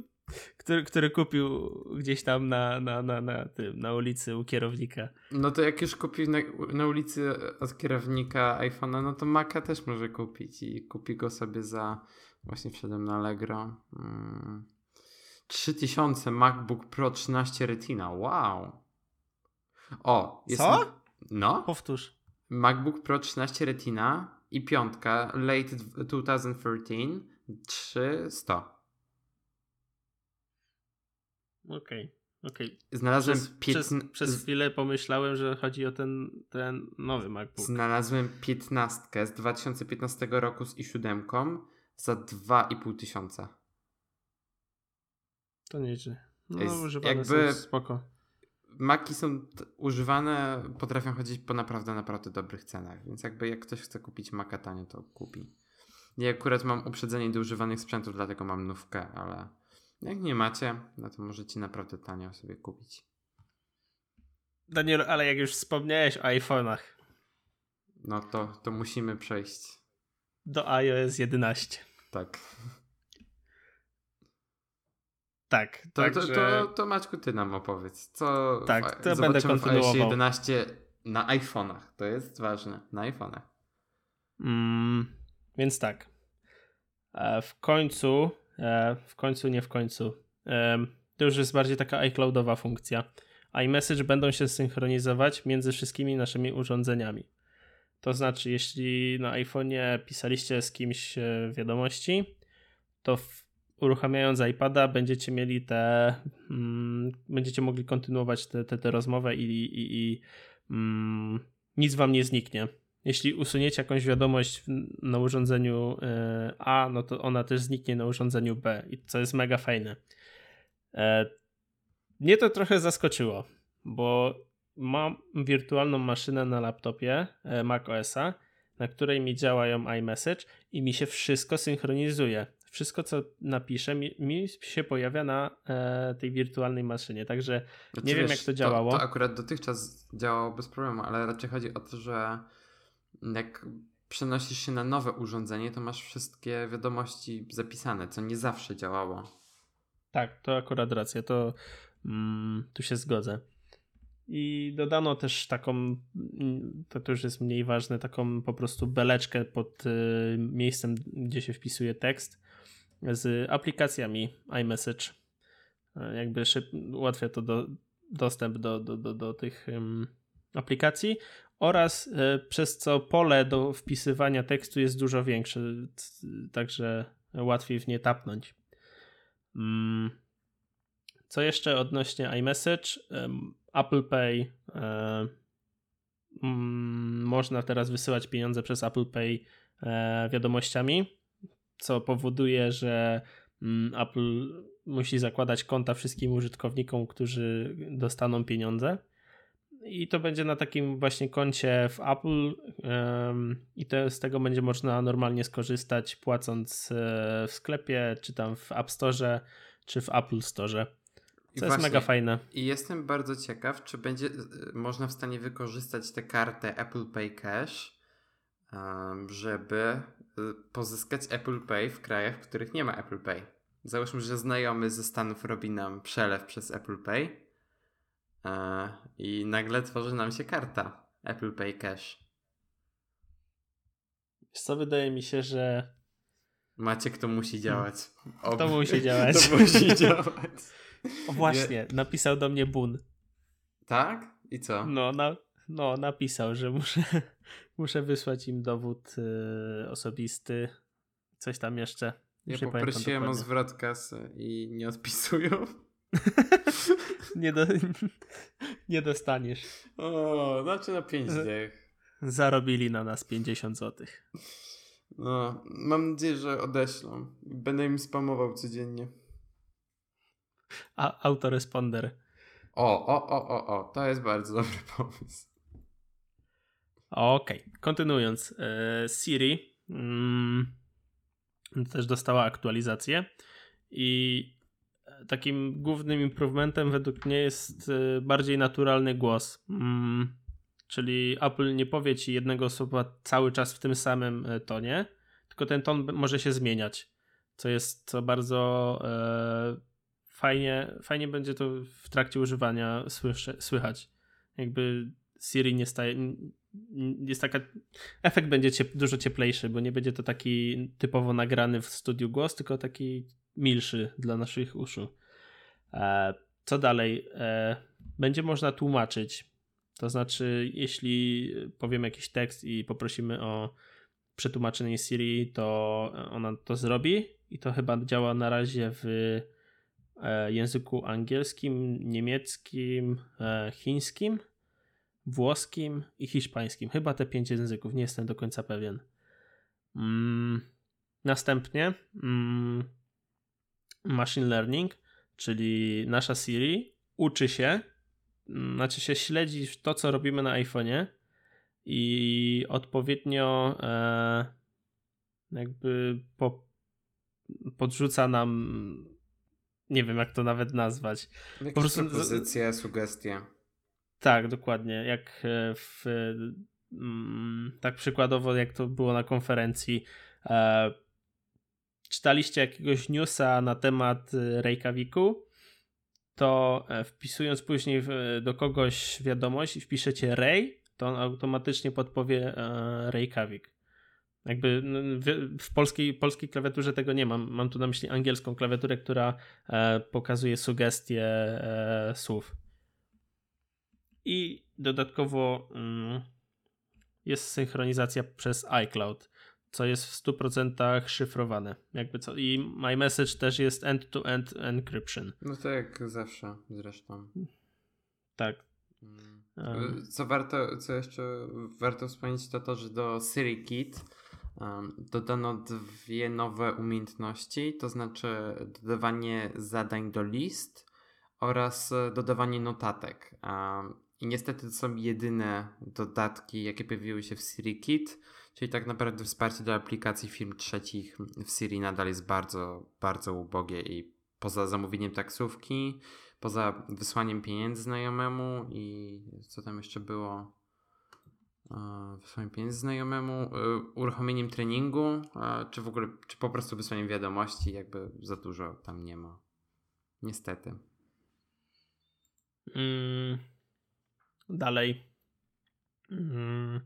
który, który kupił gdzieś tam na, na, na, na, tym, na ulicy u kierownika.
No to jak już kupił na, na ulicy od kierownika iPhone'a, no to Maca też może kupić i kupi go sobie za, właśnie wszedłem na Allegro, hmm, 3000 MacBook Pro 13 Retina, wow. O,
jest... Co?
No.
Powtórz.
MacBook Pro 13 Retina i piątka late 2013 300.
Okej, okay. Okay.
Znalazłem
przez, przez, przez, chwilę pomyślałem, że chodzi o ten, ten nowy MacBook.
Znalazłem 15 z 2015 roku z i7 za 2,5 tysiąca.
To nieźle. No, Jest, używane jakby są spoko.
Maki są używane, potrafią chodzić po naprawdę, naprawdę dobrych cenach, więc jakby jak ktoś chce kupić Maca tanio, to kupi. Ja akurat mam uprzedzenie do używanych sprzętów, dlatego mam nówkę, ale jak nie macie, no to możecie naprawdę tanio sobie kupić.
Daniel, ale jak już wspomniałeś o iPhone'ach.
No to, to musimy przejść.
Do iOS 11.
Tak.
Tak.
To, także... to, to, to Maćku, ty nam opowiedz. Co
tak, to będę kontynuował.
w iOS 11 na iPhone'ach. To jest ważne. Na iPhone'ach.
Mm, więc tak. E, w końcu E, w końcu, nie w końcu. E, to już jest bardziej taka iCloudowa funkcja. iMessage będą się synchronizować między wszystkimi naszymi urządzeniami. To znaczy, jeśli na iPhone'ie pisaliście z kimś e, wiadomości, to w, uruchamiając iPada będziecie mieli te, mm, będziecie mogli kontynuować tę te, te, te rozmowę i, i, i mm, nic wam nie zniknie jeśli usuniecie jakąś wiadomość na urządzeniu e, A, no to ona też zniknie na urządzeniu B, co jest mega fajne. E, mnie to trochę zaskoczyło, bo mam wirtualną maszynę na laptopie e, macOSa, na której mi działają iMessage i mi się wszystko synchronizuje. Wszystko, co napiszę, mi, mi się pojawia na e, tej wirtualnej maszynie. Także znaczy, nie wiem, jak to działało.
To, to akurat dotychczas działało bez problemu, ale raczej chodzi o to, że jak przenosisz się na nowe urządzenie, to masz wszystkie wiadomości zapisane, co nie zawsze działało.
Tak, to akurat racja, to mm, tu się zgodzę. I dodano też taką, to, to już jest mniej ważne, taką po prostu beleczkę pod y, miejscem, gdzie się wpisuje tekst z aplikacjami iMessage. E, jakby szyb, ułatwia to do, dostęp do, do, do, do tych aplikacji oraz e, przez co pole do wpisywania tekstu jest dużo większe, także łatwiej w nie tapnąć. Mm. Co jeszcze odnośnie iMessage? Apple Pay. E, mm, można teraz wysyłać pieniądze przez Apple Pay e, wiadomościami, co powoduje, że mm, Apple musi zakładać konta wszystkim użytkownikom, którzy dostaną pieniądze i to będzie na takim właśnie koncie w Apple i z tego będzie można normalnie skorzystać płacąc e, w sklepie, czy tam w App Store, czy w Apple Store. Co jest mega fajne.
I jestem bardzo ciekaw, czy będzie e, można w stanie wykorzystać tę kartę Apple Pay Cash, żeby e, pozyskać Apple Pay w krajach, w których nie ma Apple Pay. Załóżmy, że znajomy ze Stanów robi nam przelew przez Apple Pay E, I nagle tworzy nam się karta Apple Pay Cash.
co, wydaje mi się, że
Maciek to musi działać. Ob...
To musi [laughs] działać.
to musi działać. [laughs]
O właśnie, napisał do mnie Bun.
Tak? I co?
No, na, no napisał, że muszę, [laughs] muszę wysłać im dowód y, osobisty. Coś tam jeszcze.
Ja poprosiłem o zwrot kasy i nie odpisują. [laughs]
nie, do, nie dostaniesz.
O, znaczy na 5 dych.
Zarobili na nas 50 zł.
No, mam nadzieję, że odeślą. Będę im spamował codziennie.
A, autoresponder.
O, o, o, o, o, to jest bardzo dobry pomysł.
Okej, okay. kontynuując. E, Siri mm, też dostała aktualizację i takim głównym improvementem według mnie jest e, bardziej naturalny głos. Mm, czyli Apple nie powie ci jednego słowa cały czas w tym samym e, tonie, tylko ten ton może się zmieniać, co jest co bardzo e, fajnie, fajnie będzie to w trakcie używania słyszy, słychać. Jakby Siri nie staje, jest taka, efekt będzie ciep, dużo cieplejszy, bo nie będzie to taki typowo nagrany w studiu głos, tylko taki milszy dla naszych uszu. E, co dalej? E, będzie można tłumaczyć. To znaczy, jeśli powiemy jakiś tekst i poprosimy o przetłumaczenie Siri, to ona to zrobi i to chyba działa na razie w języku angielskim, niemieckim, chińskim, włoskim i hiszpańskim. Chyba te pięć języków, nie jestem do końca pewien. Mm, następnie mm, machine learning, czyli nasza Siri, uczy się, mm, znaczy się śledzi to, co robimy na iPhone'ie i odpowiednio e, jakby po, podrzuca nam, nie wiem jak to nawet nazwać.
Jakieś po prostu, propozycje, sugestie.
Tak, dokładnie. Jak e, w, mm, tak przykładowo, jak to było na konferencji. E, czytaliście jakiegoś newsa na temat e, Reykjaviku, to wpisując później do kogoś wiadomość i wpiszecie Rej, to on automatycznie podpowie Reykjavik. Jakby no, w polskiej, polskiej klawiaturze tego nie mam. Mam tu na myśli angielską klawiaturę, która pokazuje sugestie słów. I dodatkowo mm, jest synchronizacja przez iCloud, co jest w 100% szyfrowane. Jakby co. I MyMessage też jest end-to-end -end encryption.
No to jak zawsze zresztą.
Tak.
Um. Co warto, co jeszcze warto wspomnieć, to to, że do Siri Kit um, dodano dwie nowe umiejętności, to znaczy dodawanie zadań do list oraz dodawanie notatek. I niestety to są jedyne dodatki, jakie pojawiły się w Siri Kit, czyli tak naprawdę wsparcie do aplikacji firm trzecich w Siri nadal jest bardzo, bardzo ubogie i poza zamówieniem taksówki, poza wysłaniem pieniędzy znajomemu i co tam jeszcze było? E, wysłaniem pieniędzy znajomemu, e, uruchomieniem treningu, czy w ogóle, czy po prostu wysłaniem wiadomości, jakby za dużo tam nie ma. Niestety.
Mm. Dalej. Hmm.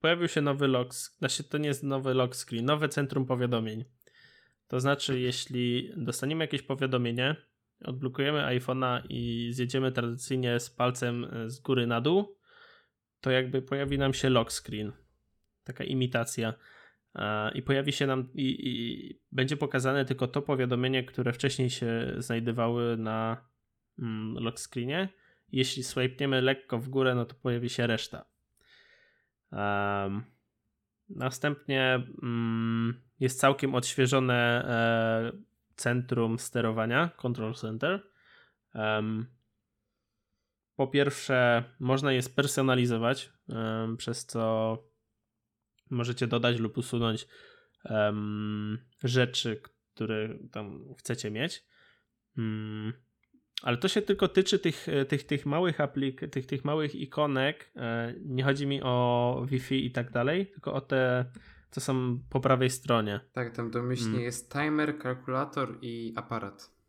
Pojawił się nowy lock, znaczy to nie jest nowy lock screen, nowe centrum powiadomień. To znaczy, jeśli dostaniemy jakieś powiadomienie, odblokujemy iPhone'a i zjedziemy tradycyjnie z palcem e, z góry na dół, to jakby pojawi nam się lock screen. Taka imitacja. I pojawi się nam i, i będzie pokazane tylko to powiadomienie, które wcześniej się znajdowały na mm, lock screenie jeśli swipniemy lekko w górę, no to pojawi się reszta. Um, następnie um, jest całkiem odświeżone e, centrum sterowania, Control Center. Um, po pierwsze, można je spersonalizować, przez co możecie dodać lub usunąć rzeczy, które tam chcecie mieć. Mm, ale to się tylko tyczy tych, tych, tych małych aplik, tych, tych małych ikonek. E, nie chodzi mi o Wi-Fi i tak dalej, tylko o te, co są po prawej stronie.
Tak, tam domyślnie mm. jest timer, kalkulator i aparat.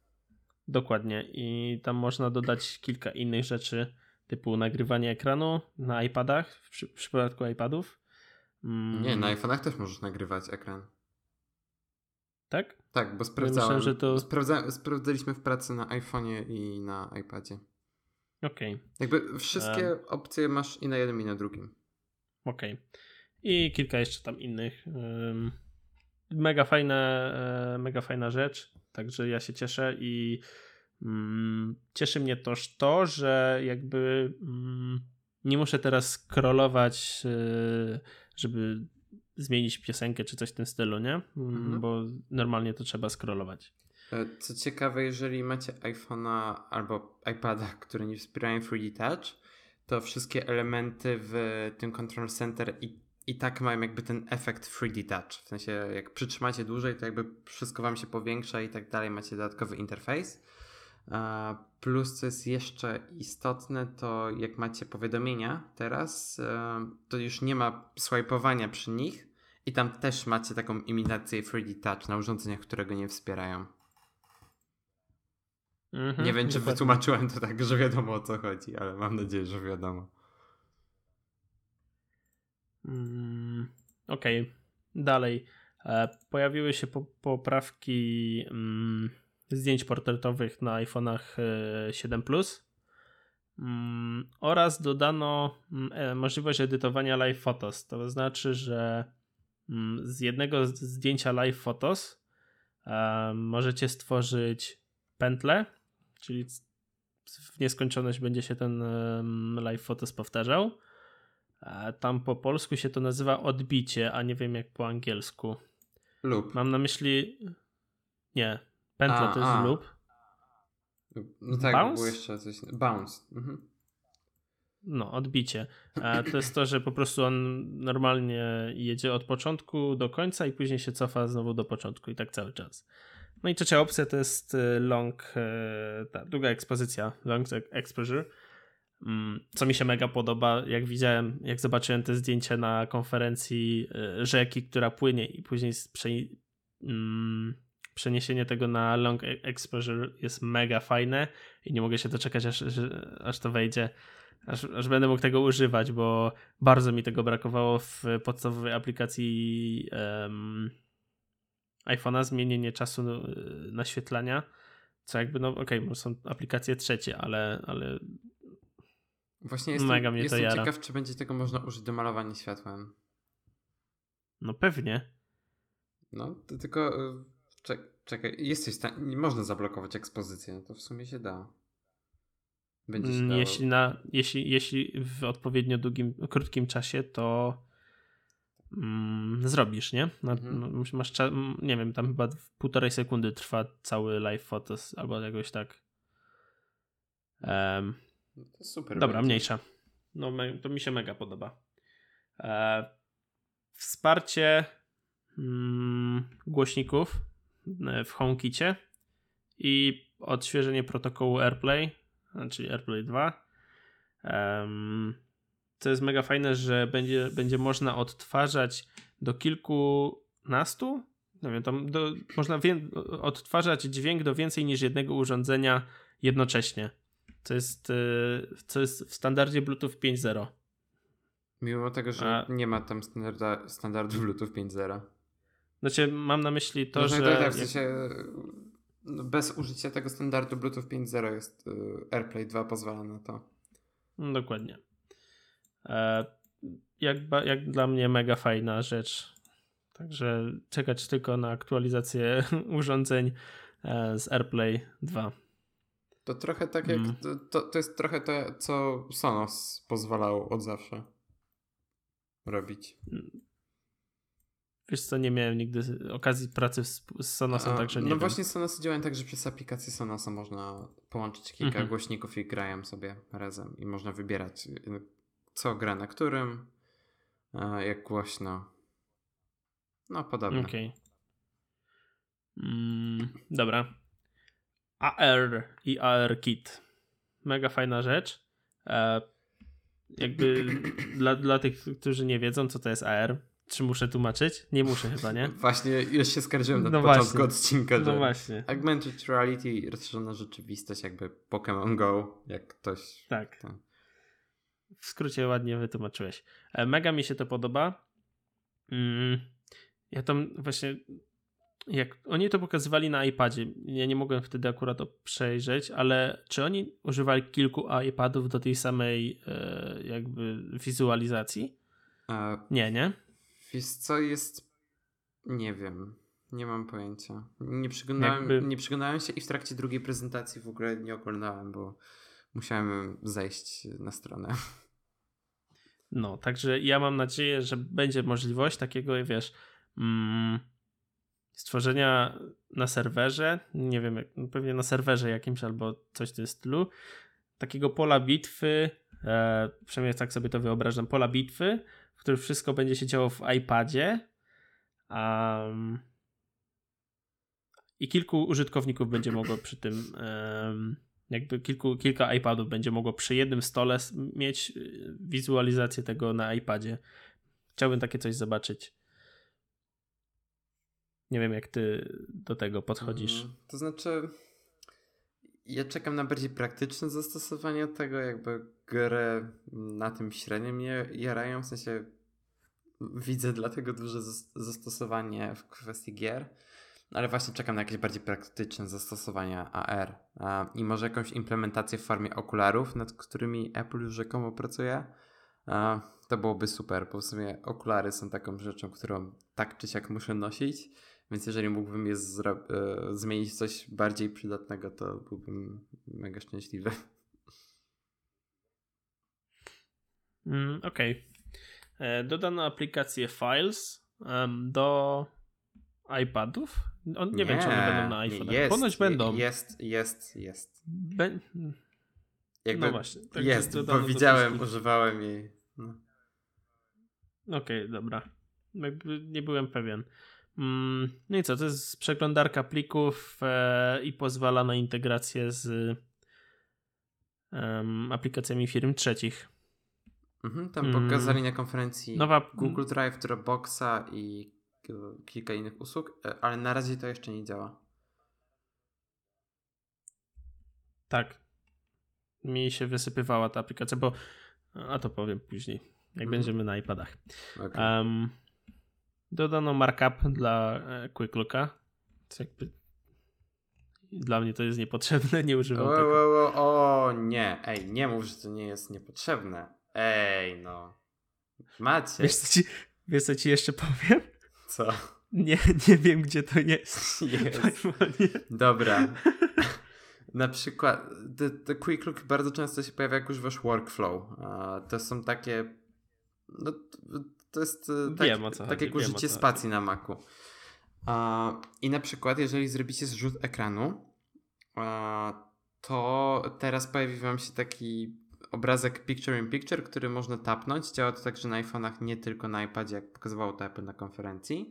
Dokładnie. I tam można dodać kilka innych rzeczy, typu nagrywanie ekranu na iPadach, w, przy, w przypadku iPadów.
Mm. Nie, na iPhone'ach też możesz nagrywać ekran.
Tak?
Tak, bo sprawdzałem. Ja myślę, że to... Sprawdza, sprawdzaliśmy w pracy na iPhone'ie i na iPadzie.
Okej. Okay.
Jakby wszystkie um... opcje masz i na jednym, i na drugim.
Okej. Okay. I kilka jeszcze tam innych. Mega fajna, e, mega fajna rzecz. Także ja się cieszę i um, cieszy mnie też to, że jakby mm, nie muszę teraz scrollować, e, żeby zmienić piosenkę czy coś w tym stylu, nie? Mm, mhm. Bo normalnie to trzeba scrollować.
E, co ciekawe, jeżeli macie iPhone'a albo iPada, które nie wspierają 3D Touch, to wszystkie elementy w tym Control Center i, i tak mają jakby ten efekt 3D Touch. W sensie, jak przytrzymacie dłużej, to jakby wszystko wam się powiększa i tak dalej, macie dodatkowy interfejs. Plus, co jest jeszcze istotne, to jak macie powiadomienia teraz, e, to już nie ma swipeowania przy nich i tam też macie taką imitację 3D Touch na urządzeniach, które go nie wspierają. Mhm, nie wiem, czy dokładnie. wytłumaczyłem to tak, że wiadomo o co chodzi, ale mam nadzieję, że wiadomo.
Mm, Okej, okay. dalej. E, pojawiły się po poprawki mm, zdjęć portretowych na iPhone'ach 7 e, Plus. Mm, oraz dodano e, możliwość edytowania live photos. To znaczy, że z jednego zdjęcia live photos możecie stworzyć pętlę, czyli w nieskończoność będzie się ten live photos powtarzał. Tam po polsku się to nazywa odbicie, a nie wiem jak po angielsku.
Lub.
Mam na myśli. Nie, Pętla a, to jest a. loop.
No tak, Bounce? było jeszcze coś. Bounce. Mhm.
No, odbicie. To jest to, że po prostu on normalnie jedzie od początku do końca i później się cofa znowu do początku i tak cały czas. No i trzecia opcja to jest y, long, y, ta długa ekspozycja, long exposure, co mi się mega podoba, jak widziałem, jak zobaczyłem te zdjęcia na konferencji y, rzeki, która płynie i później mm, przeniesienie tego na long e- exposure jest mega fajne i nie mogę się doczekać, aż, aż to wejdzie, aż, aż będę mógł tego używać, bo bardzo mi tego brakowało w podstawowej aplikacji um, iPhone'a, zmienienie czasu e, naświetlania, co jakby, no okej, okay, są aplikacje trzecie, ale, ale
Właśnie jestem, mega mnie jestem to jara. ciekaw, czy będzie tego można użyć do malowania światłem.
No pewnie.
No, to tylko e, Czek, czekaj, jesteś tam, nie można zablokować ekspozycji, no to w sumie się da.
Będzie się mm, jeśli, na, jeśli, jeśli w odpowiednio długim, krótkim czasie, to mm, zrobisz, nie? Na, mhm. Masz czas, nie wiem, tam chyba w półtorej sekundy trwa cały live photos albo jakoś tak. Um,
to super.
Dobra, będzie. mniejsza. No, to mi się mega podoba. E, wsparcie mm, głośników E, w HomeKicie i odświeżenie protokołu AirPlay, czyli AirPlay 2. Um, co jest mega fajne, że będzie, będzie można odtwarzać do kilkunastu, nie wiem, tam do, można wie, odtwarzać dźwięk do więcej niż jednego urządzenia jednocześnie. Co jest, e, co jest w standardzie Bluetooth 5.0.
Mimo tego, że A... nie ma tam standarda, standardu Bluetooth 5.0.
Znaczy, mam na myśli to, no, że.
Tak, tak, w sensie no, bez użycia tego standardu Bluetooth 5.0 jest y, AirPlay 2 pozwala na to.
No, dokładnie. E, jak, jak dla mnie mega fajna rzecz. Także czekać tylko na aktualizację [laughs] urządzeń e, z AirPlay 2.
To trochę tak jak. Mm. To, to jest trochę to, co Sonos pozwalał od zawsze robić.
Mm. Wiesz co, nie miałem nigdy okazji pracy z, Sonosem, A, także nie
No
wiem.
właśnie Sonosy działają tak, że przez aplikację Sonosa można połączyć kilka mhm. głośników i grają sobie razem i można wybierać co gra na którym, jak głośno. No podobnie.
Okej. Okay. Mm, dobra. AR i AR Kit. Mega fajna rzecz. E, jakby [clears throat] dla, dla tych, którzy nie wiedzą, co to jest AR, czy muszę tłumaczyć? Nie muszę chyba, nie? [laughs]
Właśnie, już się skarżyłem na no początku właśnie. odcinka,
że no właśnie.
augmented reality, rozszerzona rzeczywistość, jakby Pokémon Go, jak ktoś...
Tak. To... W skrócie ładnie wytłumaczyłeś. E, mega mi się to podoba. Mm, ja tam właśnie jak oni to pokazywali na iPadzie, ja nie mogłem wtedy akurat to przejrzeć, ale czy oni używali kilku iPadów do tej samej e, jakby wizualizacji? A... Nie, nie?
Wiesz co jest... Nie wiem. Nie mam pojęcia. Nie przyglądałem, Jakby... nie przyglądałem się i w trakcie drugiej prezentacji w ogóle nie oglądałem, bo musiałem zejść na stronę.
No, także ja mam nadzieję, że będzie możliwość takiego, wiesz, mm, stworzenia na serwerze, nie wiem, pewnie na serwerze jakimś albo coś w tym stylu, takiego pola bitwy, e, przynajmniej tak sobie to wyobrażam, pola bitwy, w którym wszystko będzie się działo w iPadzie um, i kilku użytkowników będzie mogło przy tym um, jakby kilku, kilka iPadów będzie mogło przy jednym stole mieć y, wizualizację tego na iPadzie. Chciałbym takie coś zobaczyć. Nie wiem, jak ty do tego podchodzisz. Mm,
to znaczy, ja czekam na bardziej praktyczne zastosowanie tego, jakby gry na tym średnio mnie jarają, w sensie widzę dlatego duże zastosowanie w kwestii gier, ale właśnie czekam na jakieś bardziej praktyczne zastosowania AR i może jakąś implementację w formie okularów, nad którymi Apple już rzekomo pracuje. To byłoby super, bo w sumie okulary są taką rzeczą, którą tak czy siak muszę nosić więc jeżeli mógłbym je e, zmienić coś bardziej przydatnego, to byłbym mega szczęśliwy.
Mm, Okej. Okay. E, dodano aplikację Files um, do iPadów. On, nie, nie, wiem, czy one będą na iPhone. Ponoć będą.
Jest, jest, jest.
Be...
Jakby no właśnie. Tak jest, bo widziałem, używałem jej. No.
Okej, okay, dobra. Jakby nie byłem pewien. Mm, no i co, to jest przeglądarka plików e, i pozwala na integrację z aplikacjami firm trzecich.
Mhm, tam mm. pokazali na konferencji Nowa... Google Drive, Dropboxa i kilka innych usług, e, ale na razie to jeszcze nie działa.
Tak. Mi się wysypywała ta aplikacja, bo a to powiem później, jak mm. będziemy na iPadach. Okay. Um, Dodano markup dla e, Quick Looka. Jakby... Dla mnie to jest niepotrzebne, nie używam o, tego.
O, o, o, nie, ej, nie mów, że to nie jest niepotrzebne. Ej, no. Macie.
Wiesz co ci, wiesz, co ci jeszcze powiem?
Co?
Nie, nie wiem, gdzie to jest. [laughs]
jest. Dobra. [laughs] Na przykład, the, the Quick Look bardzo często się pojawia, jak używasz workflow. Uh, to są takie. No, to jest e, tak, wiem, tak jak użycie spacji na Macu. I na przykład, jeżeli zrobicie zrzut ekranu, to teraz pojawi Wam się taki obrazek Picture in Picture, który można tapnąć. Działa to także na iPhone'ach, nie tylko na iPadzie, jak pokazywało to Apple na konferencji.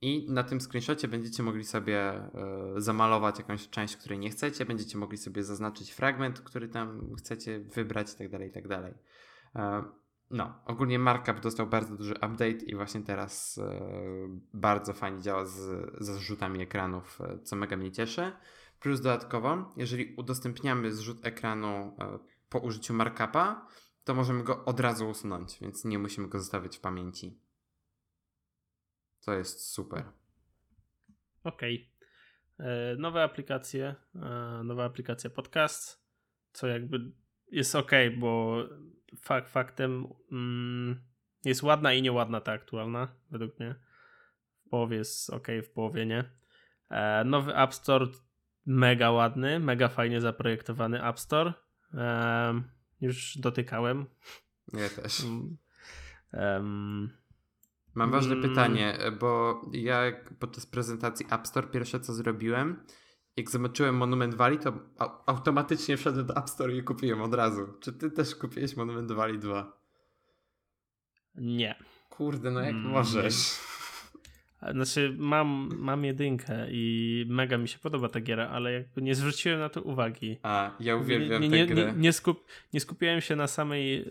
I na tym screenshocie będziecie mogli sobie y, zamalować jakąś część, której nie chcecie, będziecie mogli sobie zaznaczyć fragment, który tam chcecie wybrać itd. Tak itd. No, ogólnie markup dostał bardzo duży update i właśnie teraz e, bardzo fajnie działa z, ze zrzutami ekranów, e, co mega mnie cieszy. Plus dodatkowo, jeżeli udostępniamy zrzut ekranu e, po użyciu markupa, to możemy go od razu usunąć, więc nie musimy go zostawiać w pamięci. To jest super.
Okej. Okay. Nowe aplikacje, nowa aplikacja podcast, co jakby jest ok, bo fakt faktem mm, jest ładna i nieładna ta aktualna, według mnie. W połowie jest ok, w połowie nie. E, nowy App Store mega ładny, mega fajnie zaprojektowany App Store. E, już dotykałem.
Ja też. Um, Mam ważne mm, pytanie, bo ja podczas prezentacji App Store pierwsze co zrobiłem, jak zobaczyłem Monument Valley, to automatycznie wszedłem do App Store i kupiłem od razu. Czy ty też kupiłeś Monument Valley 2?
Nie.
Kurde, no jak mm. możesz? [laughs]
Znaczy, mam, mam jedynkę i mega mi się podoba ta giera, ale jakby nie zwróciłem na to uwagi.
A, ja uwielbiam nie,
nie,
tę
grę. Nie, nie, skup, nie skupiałem się na samej,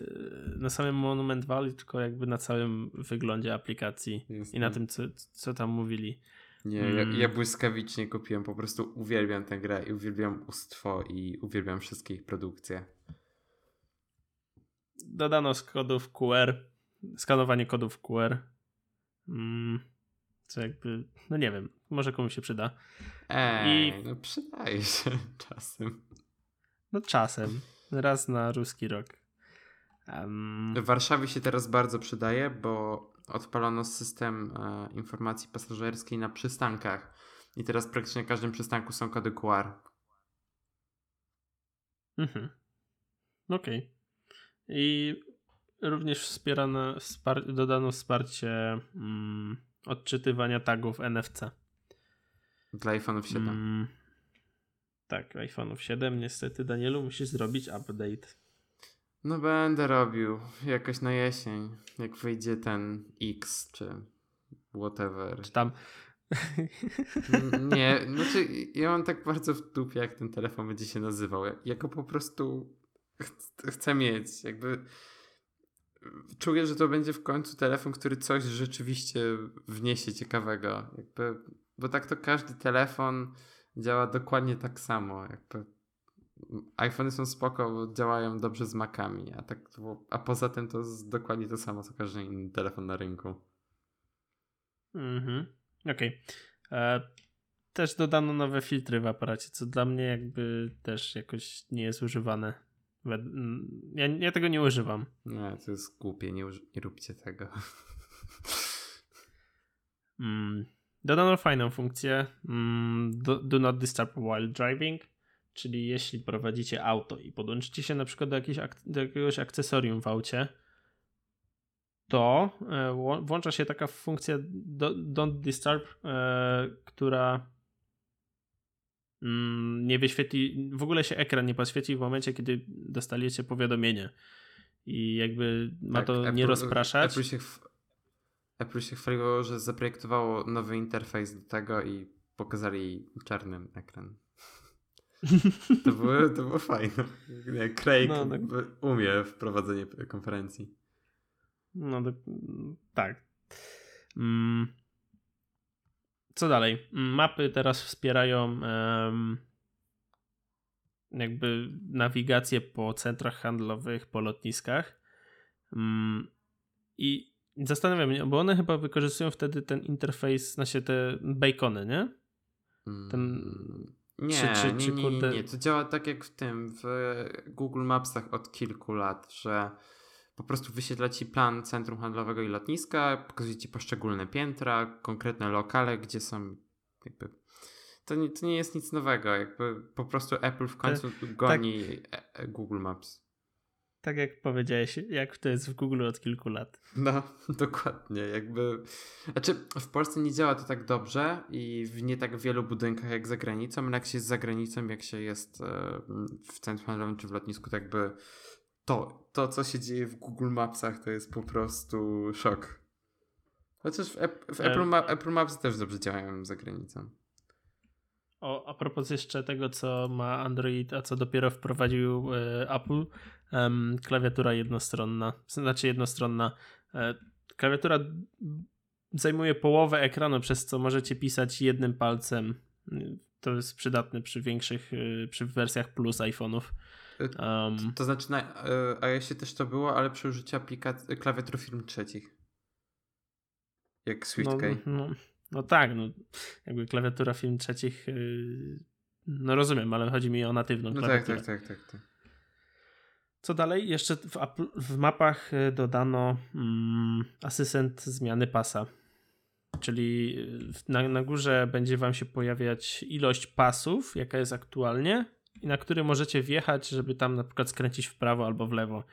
na samym Monument Valley, tylko jakby na całym wyglądzie aplikacji i na tym, co, co tam mówili.
Nie, mm. ja, ja, błyskawicznie kupiłem, po prostu uwielbiam tę grę i uwielbiam ustwo i uwielbiam wszystkie ich produkcje.
Dodano z kodów QR, skanowanie kodów QR. Mm, co jakby, no nie wiem, może komuś się przyda.
Ej, I... no przydaje się [laughs] czasem.
No czasem, raz na ruski rok. Um...
W Warszawie się teraz bardzo przydaje, bo odpalono system e, informacji pasażerskiej na przystankach. I teraz praktycznie na każdym przystanku są kody QR.
Mhm. Okej. Okay. I również wspierane, wspar dodano wsparcie mm, odczytywania tagów NFC.
Dla iPhone'ów 7. Mm,
tak, iPhone'ów 7 niestety Danielu musisz zrobić update.
No będę robił jakoś na jesień, jak wyjdzie ten X czy whatever.
Czy tam
nie, znaczy ja mam tak bardzo w dupie, jak ten telefon będzie się nazywał. Ja go po prostu ch chcę mieć. Jakby czuję, że to będzie w końcu telefon, który coś rzeczywiście wniesie ciekawego. Jakby, bo tak to każdy telefon działa dokładnie tak samo. Jakby iPhony są spoko, bo działają dobrze z Macami, a, tak, a poza tym to jest dokładnie to samo, co każdy inny telefon na rynku.
Mhm. Okej. Okay. E, też dodano nowe filtry w aparacie, co dla mnie jakby też jakoś nie jest używane. Ja, ja tego nie używam.
Nie, to jest głupie, nie, nie róbcie tego.
Mm. Dodano fajną funkcję mm, do, do, not disturb while driving, czyli jeśli prowadzicie auto i podłączycie się na przykład do, jakiejś do jakiegoś akcesorium w aucie, to e, włącza się taka funkcja don't disturb, e, która mm, nie wyświetli, w ogóle się ekran nie podświeci w momencie, kiedy dostaliście powiadomienie. I jakby ma tak, to Apple, nie rozpraszać.
Apple się, Apple się chwaliło, że zaprojektowało nowy interfejs do tego i pokazali czarny ekran. To było, to było fajne. Craig no, tak. umie w prowadzeniu konferencji.
No tak. Mm. Co dalej? Mapy teraz wspierają jakby nawigację po centrach handlowych, po lotniskach. Um, I zastanawiam się, bo one chyba wykorzystują wtedy ten interfejs, znaczy te bacony, nie?
Ten. Nie, czy, czy, czy, nie, nie, nie, nie. To działa tak jak w tym, w Google Mapsach od kilku lat, że po prostu wyświetla ci plan centrum handlowego i lotniska, pokazuje ci poszczególne piętra, konkretne lokale, gdzie są jakby to nie, to nie jest nic nowego, jakby po prostu Apple w końcu tak, goni tak, Google Maps.
Tak jak powiedziałeś, jak to jest w Google od kilku lat.
No, [laughs] dokładnie, jakby znaczy w Polsce nie działa to tak dobrze i w nie tak wielu budynkach jak za granicą, ale jak się jest za granicą, jak się jest e, w centrum handlowym czy w lotnisku, to jakby to, to, co się dzieje w Google Mapsach, to jest po prostu szok. Chociaż w, w e, Apple, Ma Apple Maps też dobrze działają za granicą.
O, a propos jeszcze tego, co ma Android, a co dopiero wprowadził e, Apple, klawiatura jednostronna, znaczy jednostronna. E, klawiatura zajmuje połowę ekranu, przez co możecie pisać jednym palcem. To jest przydatne przy większych, e, przy wersjach plus iPhone'ów.
Um, to, to, znaczy na iOSie też to było, ale przy użyciu aplikacji klawiatur firm trzecich. Jak SwiftKey.
No, no, no, tak, no, jakby klawiatura firm trzecich yy, no rozumiem, ale chodzi mi o natywną no tak, klawiaturę.
Tak, tak, tak, tak, tak.
Co dalej? Jeszcze w, w mapach y, dodano mm, asystent zmiany pasa. Czyli y, na, na górze będzie Wam się pojawiać ilość pasów, jaka jest aktualnie, i na który możecie wjechać, żeby tam na przykład skręcić w prawo albo w lewo.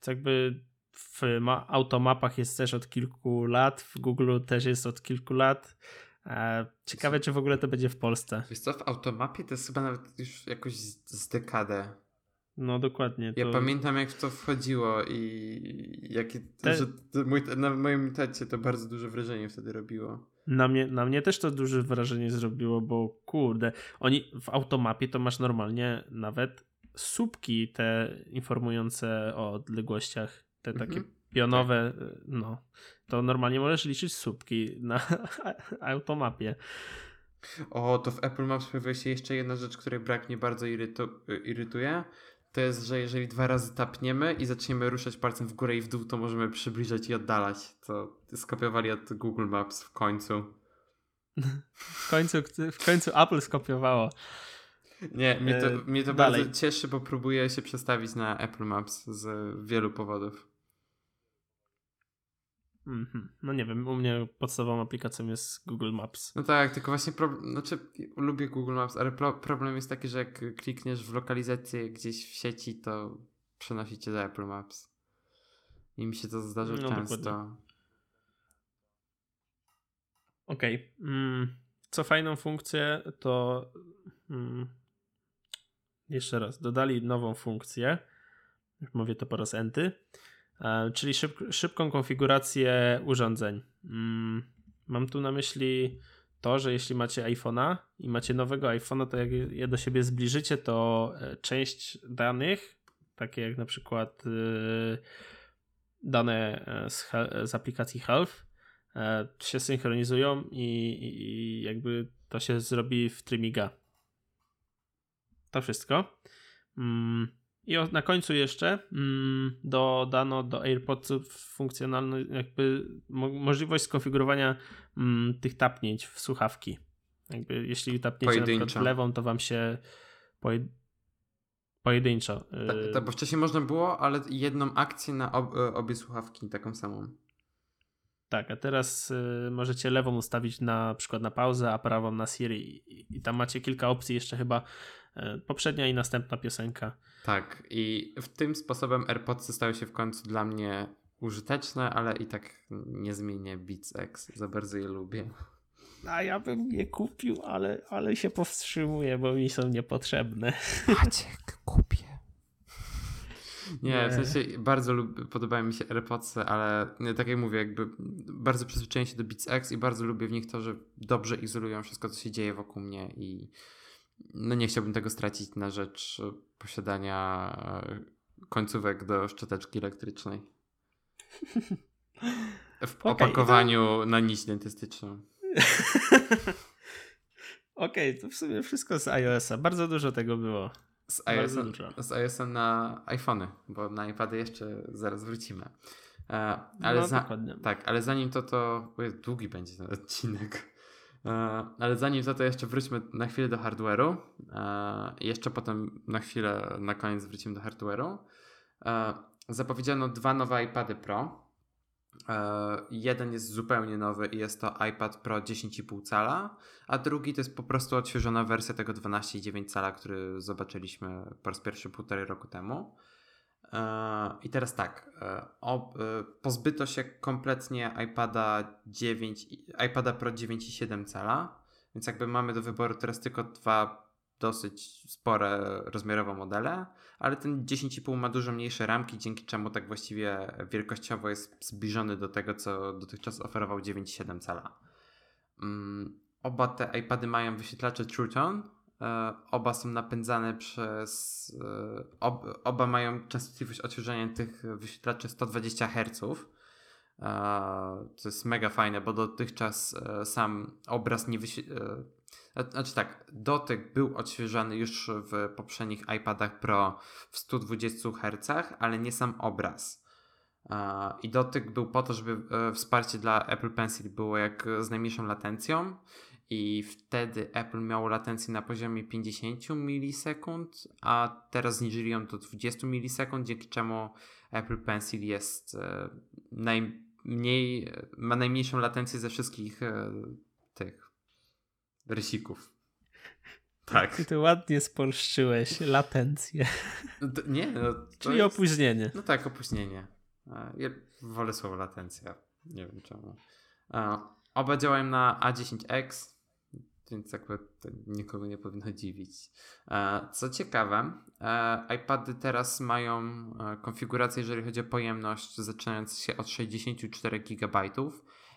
Co jakby w automapach jest też od kilku lat, w Google też jest od kilku lat. E, ciekawe, czy w ogóle to będzie w Polsce.
Wiesz co, w automapie to jest chyba nawet już jakoś z dekadę.
No dokładnie.
To... Ja pamiętam jak w to wchodziło i jakie, Te... że mój, na moim tacie to bardzo duże wrażenie wtedy robiło.
Na mnie, na mnie też to duże wrażenie zrobiło, bo kurde, oni w automapie to masz normalnie nawet słupki te informujące o odległościach, te takie mhm. pionowe, tak. no, to normalnie możesz liczyć słupki na [laughs] automapie.
O, to w Apple Maps pojawia się jeszcze jedna rzecz, której brak mnie bardzo irytu irytuje to jest, że jeżeli dwa razy tapniemy i zaczniemy ruszać palcem w górę i w dół, to możemy przybliżać i oddalać. To skopiowali od Google Maps w końcu.
w końcu, w końcu Apple skopiowało.
Nie, mnie to, e, mnie to bardzo cieszy, bo próbuję się przestawić na Apple Maps z wielu powodów.
Mm -hmm. No nie wiem, u mnie podstawową aplikacją jest Google Maps.
No tak, tylko właśnie problem, znaczy lubię Google Maps, ale pro, problem jest taki, że jak klikniesz w lokalizację gdzieś w sieci, to przenosi cię do Apple Maps. I mi się to zdarza no, często.
Okej. Okay. Mm, co fajną funkcję, to hmm, jeszcze raz, dodali nową funkcję, mówię to po raz enty, czyli szyb, szybką konfigurację urządzeń. Mm, mam tu na myśli to, że jeśli macie iPhone'a i macie nowego iPhone'a, to jak je do siebie zbliżycie, to e, część danych, takie jak na przykład e, dane z, z aplikacji Health, się synchronizują i, i jakby to się zrobi w trymiga. To wszystko. Mm, I na końcu jeszcze mm, dodano do AirPodsów funkcjonalność, jakby możliwość skonfigurowania mm, tych tapnięć w słuchawki. Jakby jeśli tapniecie na przykład w lewą, to wam się pojed... pojedynczo.
Tak, ta, bo wcześniej można było, ale jedną akcję na ob, e, obie słuchawki, taką samą.
Tak, a teraz y, możecie lewą ustawić na przykład na pauzę, a prawą na Siri i, i tam macie kilka opcji jeszcze chyba y, poprzednia i następna piosenka.
Tak i w tym sposobem AirPods stały się w końcu dla mnie użyteczne, ale i tak nie zmienię Beats X. Za bardzo je lubię.
A ja bym je kupił, ale, ale się powstrzymuję, bo mi są niepotrzebne.
Maciek, kupię. Nie, w sensie bardzo lub, podobają mi się AirPodsy, ale tak jak mówię, jakby bardzo przyzwyczaiłem się do Beats X i bardzo lubię w nich to, że dobrze izolują wszystko, co się dzieje wokół mnie i no nie chciałbym tego stracić na rzecz posiadania e, końcówek do szczoteczki elektrycznej. [laughs] W okay, opakowaniu to... na nić dentystyczną. [laughs]
Okej, okay, to w sumie wszystko z iOS-a. Bardzo dużo tego było.
Z iOS-em, z ios na iPhony, bo na iPady jeszcze zaraz wrócimy. E, ale no, za, tak, ale zanim to, to długi będzie ten odcinek. E, ale zanim to, to jeszcze wróćmy na chwilę do hardware'u. E, jeszcze potem na chwilę, na koniec wrócimy do hardware'u. Zapowiedziano dwa nowe iPady Pro. E, jeden jest zupełnie nowy i jest to iPad Pro 10,5 cala, a drugi to jest po prostu odświeżona wersja tego 12,9 cala, który zobaczyliśmy po raz pierwszy półtorej roku temu. E, I teraz tak, e, pozbyto się kompletnie iPada 9, iPada Pro 9,7 cala, więc jakby mamy do wyboru teraz tylko dwa dosyć spore rozmiarowo modele, ale ten 10,5 ma dużo mniejsze ramki, dzięki czemu tak właściwie wielkościowo jest zbliżony do tego, co dotychczas oferował 9,7 cala. Um, oba te iPady mają wyświetlacze True Tone, e, oba są napędzane przez. E, ob, oba mają częstotliwość odświeżania tych wyświetlaczy 120 Hz. To jest mega fajne, bo dotychczas e, sam obraz nie wyświetla znaczy tak, dotyk był odświeżany już w poprzednich iPadach Pro w 120 Hz, ale nie sam obraz. I dotyk był po to, żeby e, wsparcie dla Apple Pencil było jak z najmniejszą latencją i wtedy Apple miało latencję na poziomie 50 milisekund, a teraz zniżyli ją do 20 milisekund, dzięki czemu Apple Pencil jest e, najmniej, ma najmniejszą latencję ze wszystkich e, rysików.
Tak. Ty to ładnie spolszczyłeś latencję.
No nie, no,
Czyli jest... opóźnienie.
No tak, opóźnienie. Ja wolę słowo latencja. Nie wiem czemu. Oba działają na A10X, więc jakby to nikogo nie powinno [laughs] dziwić. Co ciekawe, iPady teraz mają konfigurację, jeżeli chodzi o pojemność, zaczynając się od 64 GB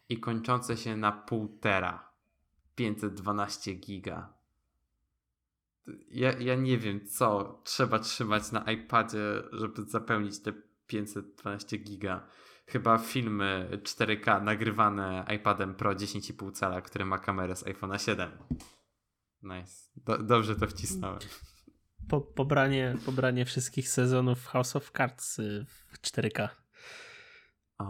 i kończące się na 1,5 tera. 512 giga. Ja, ja nie wiem, co trzeba trzymać na iPadzie, żeby zapełnić te 512 giga. Chyba filmy 4K nagrywane iPadem Pro 10,5 cala, który ma kamerę z iPhone'a 7. Nice. Do, dobrze to wcisnąłem.
Po, pobranie, pobranie wszystkich sezonów House of Cards y, w 4K.
A,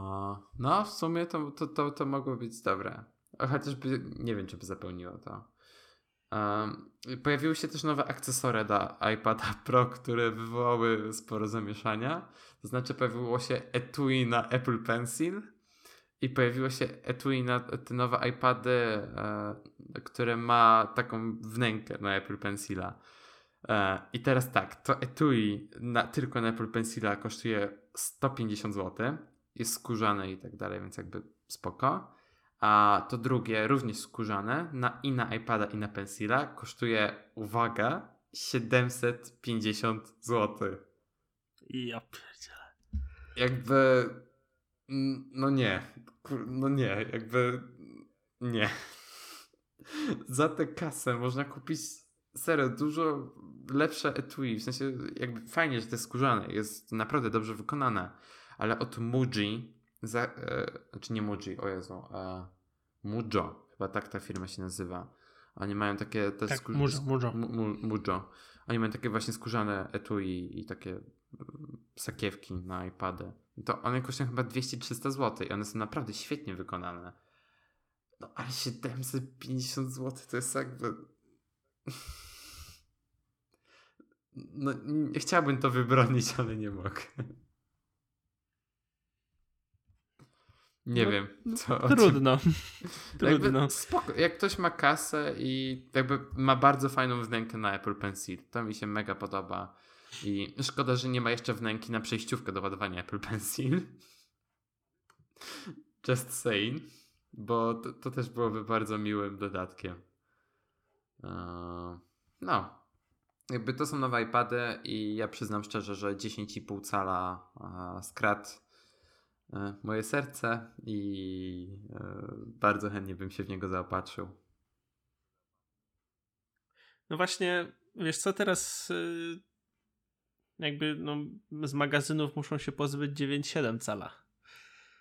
no, w sumie to, to, to, to mogło być dobre. Chociażby nie wiem, czy by zapełniło to. Pojawiły się też nowe akcesoria do iPada Pro, które wywołały sporo zamieszania. To znaczy pojawiło się etui na Apple Pencil i pojawiło się etui na te nowe iPady, e, które ma taką wnękę na Apple Pencila. E, I teraz tak, to etui na, tylko na Apple Pencila kosztuje 150 zł. Jest skórzane i tak dalej, więc jakby spoko A to drugie, również skórzane, na, i na iPada, i na Pencila, kosztuje, uwaga, 750 zł.
Ja pierdzielę.
Jakby. No nie. No nie, jakby. Nie. Za tę kasę można kupić serio dużo lepsze etui. W sensie, jakby fajnie, że to jest skórzane, jest naprawdę dobrze wykonane. Ale od Muji, za, e, znaczy nie Muji, o Jezu, e, Mujo, chyba tak ta firma się nazywa. Oni mają takie też
Tak,
skór-
Mujo, Mujo.
Mu- mu- Mujo. Oni mają takie właśnie skórzane etui i takie mm, sakiewki na iPady. To one kosztują chyba 200-300 zł i one są naprawdę świetnie wykonane. No ale 750 zł to jest jakby... [laughs] No nie, chciałbym to wybronić, ale nie mogę. Nie
No,
wiem, co o tym-
Trudno. [laughs] Trudno.
spoko. Jak ktoś ma kasę i jakby ma bardzo fajną wnękę na Apple Pencil, to mi się mega podoba. I szkoda, że nie ma jeszcze wnęki na przejściówkę do ładowania Apple Pencil. [laughs] Just saying. Bo to, to też byłoby bardzo miłym dodatkiem. Eee, No. Jakby to są nowe iPady i ja przyznam szczerze, że 10,5 cala e, skradł e, moje serce i e, bardzo chętnie bym się w niego zaopatrzył.
No właśnie, wiesz co, teraz y, jakby no, z magazynów muszą się pozbyć 9,7 cala.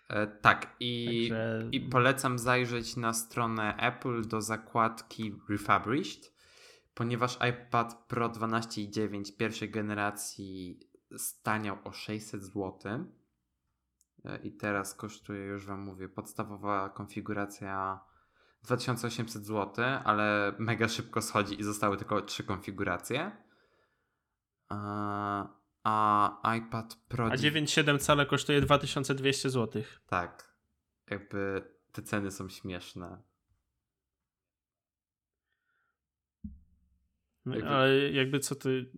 E, tak, i,
Także-
i polecam zajrzeć na stronę Apple do zakładki Refurbished, ponieważ iPad Pro 12,9 pierwszej generacji staniał o 600 zł. E, I teraz kosztuje, już Wam mówię, podstawowa konfiguracja 2800 zł, ale mega szybko schodzi i zostały tylko trzy konfiguracje. A, a iPad Pro.
A 9,7 cala kosztuje 2200 zł.
Tak. Jakby te ceny są śmieszne.
No,
Jakby-
Ale jakby co ty.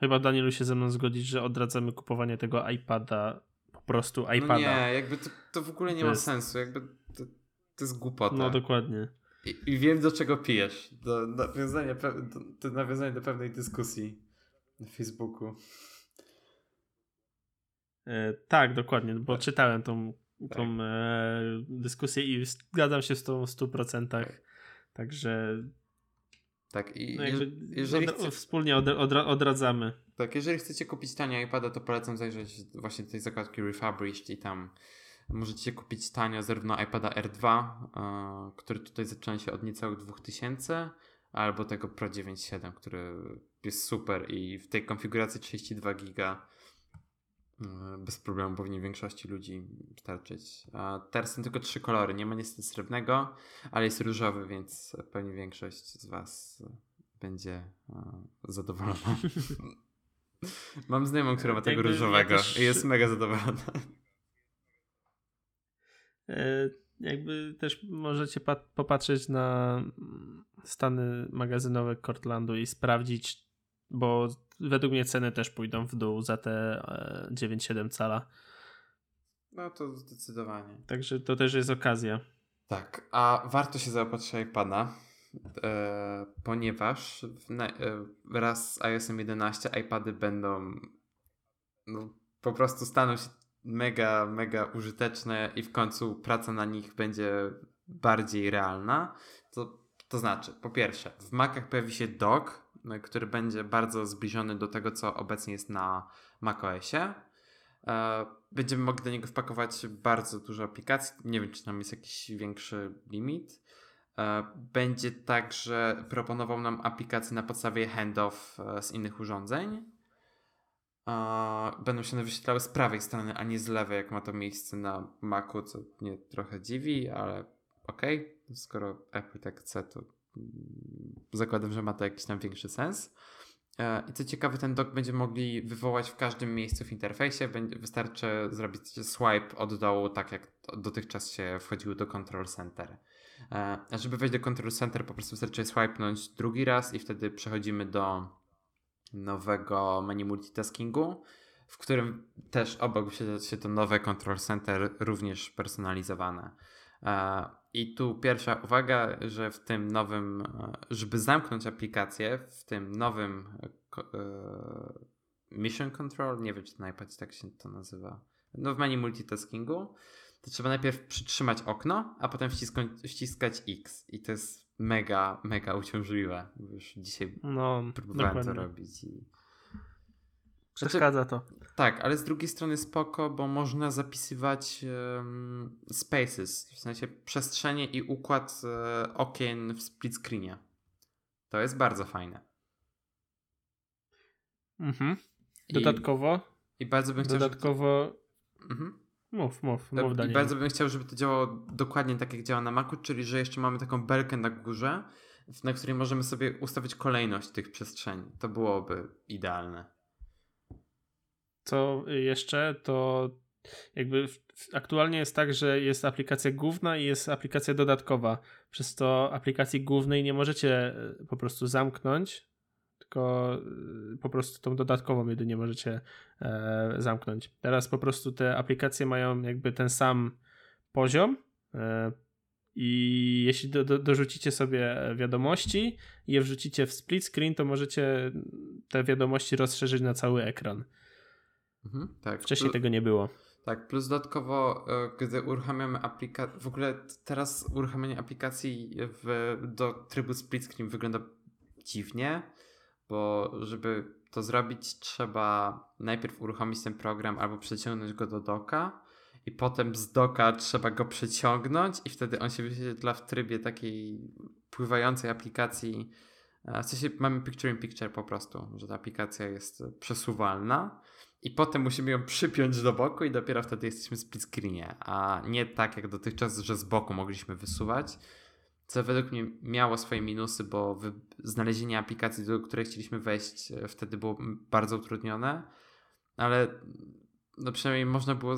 Chyba Danielu się ze mną zgodzić, że odradzamy kupowanie tego iPada. Po prostu iPada.
No nie, jakby to, to w ogóle nie
To
ma
jest-
sensu. Jakby to, to jest głupota.
No dokładnie.
I, I wiem do czego pijesz. Do nawiązania, pe- do, do nawiązania do pewnej dyskusji na Facebooku.
E, tak, dokładnie, bo
Tak.
czytałem tą, tą e, dyskusję i zgadzam się z tą w 100%.
Tak.
Także
Tak, i
no
jeżeli, chce,
wspólnie odra- odra- odradzamy.
tak, jeżeli chcecie kupić tanio iPada, to polecam zajrzeć właśnie do tej zakładki Refurbished i tam możecie kupić tanio zarówno iPada R2, e, który tutaj zaczyna się od niecałych 2000, albo tego Pro 9.7, który jest super i w tej konfiguracji 32 giga bez problemu powinien większości ludzi starczyć. A teraz są tylko trzy kolory. Nie ma niestety srebrnego, ale jest różowy, więc pewnie większość z Was będzie e, zadowolona. [laughs] Mam znajomą, która ma tego różowego i jest mega zadowolona.
E, jakby też możecie pa- popatrzeć na stany magazynowe Cortlandu i sprawdzić, bo według mnie ceny też pójdą w dół za te e, 9,7 cala.
No to zdecydowanie.
Także to też jest okazja.
Tak, a warto się zaopatrzyć iPada, e, ponieważ na, e, wraz z iOSem 11 iPady będą no, po prostu staną się mega, mega użyteczne i w końcu praca na nich będzie bardziej realna. To, to znaczy, po pierwsze, w Macach pojawi się dock, który będzie bardzo zbliżony do tego, co obecnie jest na macOSie. E, Będziemy mogli do niego wpakować bardzo dużo aplikacji. Nie wiem, czy tam jest jakiś większy limit. E, Będzie także proponował nam aplikacje na podstawie handoff e, z innych urządzeń. E, Będą się one wyświetlały z prawej strony, a nie z lewej, jak ma to miejsce na Macu, co mnie trochę dziwi, ale okej. Skoro Apple tak chce, to zakładam, że ma to jakiś tam większy sens. E, I co ciekawe, ten dock będziemy mogli wywołać w każdym miejscu w interfejsie. Będzie, wystarczy zrobić swipe od dołu, tak jak dotychczas się wchodziło do Control Center. E, A żeby wejść do Control Center, po prostu wystarczy swipenąć drugi raz i wtedy przechodzimy do nowego menu multitaskingu, w którym też obok wyświetla się to nowe Control Center, również personalizowane. E, I tu pierwsza uwaga, że w tym nowym, e, żeby zamknąć aplikację, w tym nowym Mission Control, nie wiem czy na iPadzie tak się to nazywa, no w menu multitaskingu, to trzeba najpierw przytrzymać okno, a potem wciskać X. I to jest mega, mega uciążliwe. Już dzisiaj no, próbowałem dokładnie. to robić. I...
Przeszkadza to.
Tak, ale z drugiej strony spoko, bo można zapisywać um, spaces, w sensie przestrzenie i układ e, okien w split screenie. To jest bardzo fajne.
Mhm. Dodatkowo.
I, i bardzo bym chciał.
Dodatkowo. Mhm. Mów, mów, mów
I bardzo bym chciał, żeby to działało dokładnie tak, jak działa na Macu, czyli że jeszcze mamy taką belkę na górze, na której możemy sobie ustawić kolejność tych przestrzeni. To byłoby idealne.
Co jeszcze, to jakby aktualnie jest tak, że jest aplikacja główna i jest aplikacja dodatkowa. Przez to aplikacji głównej nie możecie e, po prostu zamknąć, tylko y, po prostu tą dodatkową jedynie możecie e, zamknąć. Teraz po prostu te aplikacje mają jakby ten sam poziom e, i jeśli do, do, dorzucicie sobie wiadomości i je wrzucicie w split screen, to możecie te wiadomości rozszerzyć na cały ekran. Mhm, tak. Wcześniej tego nie było.
Tak, plus dodatkowo, e, gdy uruchamiamy aplikację, w ogóle teraz uruchamianie aplikacji w, do trybu split screen wygląda dziwnie bo żeby to zrobić, trzeba najpierw uruchomić ten program albo przeciągnąć go do doka i potem z doka trzeba go przeciągnąć i wtedy on się wyświetla w trybie takiej pływającej aplikacji. E, w sensie mamy picture in picture po prostu, że ta aplikacja jest przesuwalna i potem musimy ją przypiąć do boku i dopiero wtedy jesteśmy w split screenie, a nie tak jak dotychczas, że z boku mogliśmy wysuwać co według mnie miało swoje minusy, bo znalezienie aplikacji, do której chcieliśmy wejść, e, wtedy było bardzo utrudnione, ale no przynajmniej można było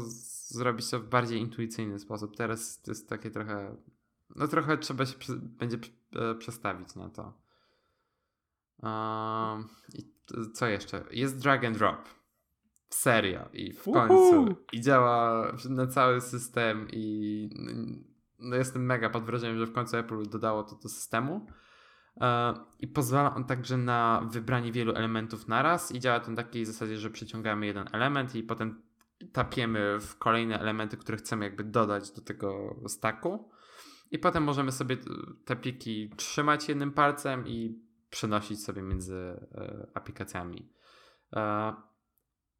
zrobić to w bardziej intuicyjny sposób. Teraz to jest takie trochę, no trochę trzeba się będzie e, przestawić na to. Um, I co jeszcze? Jest drag and drop. Serio. I w końcu. I działa na cały system i no jestem mega pod wrażeniem, że w końcu Apple dodało to do systemu. E, I pozwala on także na wybranie wielu elementów naraz i działa to na takiej zasadzie, że przyciągamy jeden element i potem tapiemy w kolejne elementy, które chcemy jakby dodać do tego stacku. I potem możemy sobie te pliki trzymać jednym palcem i przenosić sobie między e, aplikacjami.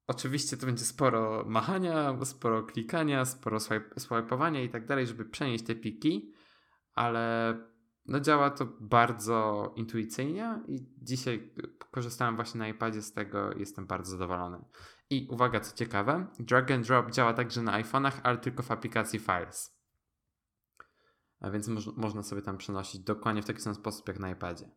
Oczywiście to będzie sporo machania, sporo klikania, sporo swipe'owania i tak dalej, żeby przenieść te pliki, ale no działa to bardzo intuicyjnie i dzisiaj korzystałem właśnie na iPadzie z tego jestem bardzo zadowolony. I uwaga, co ciekawe, drag and drop działa także na iPhone'ach, ale tylko w aplikacji Files. A więc moż można sobie tam przenosić dokładnie w taki sam sposób jak na iPadzie.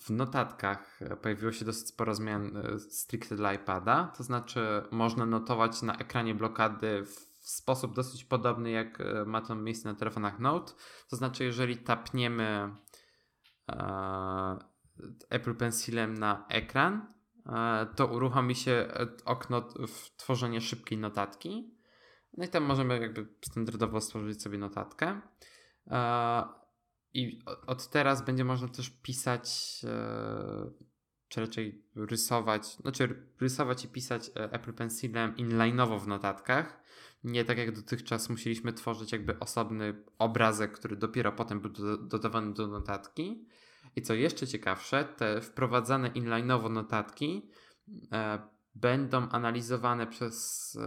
W notatkach pojawiło się dosyć sporo zmian e, stricte dla iPada, to znaczy można notować na ekranie blokady w sposób dosyć podobny jak e, ma to miejsce na telefonach Note. To znaczy, jeżeli tapniemy e, Apple Pencilem na ekran, to uruchomi się okno w tworzenie szybkiej notatki. No i tam możemy jakby standardowo stworzyć sobie notatkę. I od teraz będzie można też pisać, e, czy raczej rysować, znaczy rysować i pisać e, Apple Pencilem inline'owo w notatkach. Nie tak jak dotychczas musieliśmy tworzyć jakby osobny obrazek, który dopiero potem był dodawany do notatki. I co jeszcze ciekawsze, te wprowadzane inline'owo notatki e, będą analizowane przez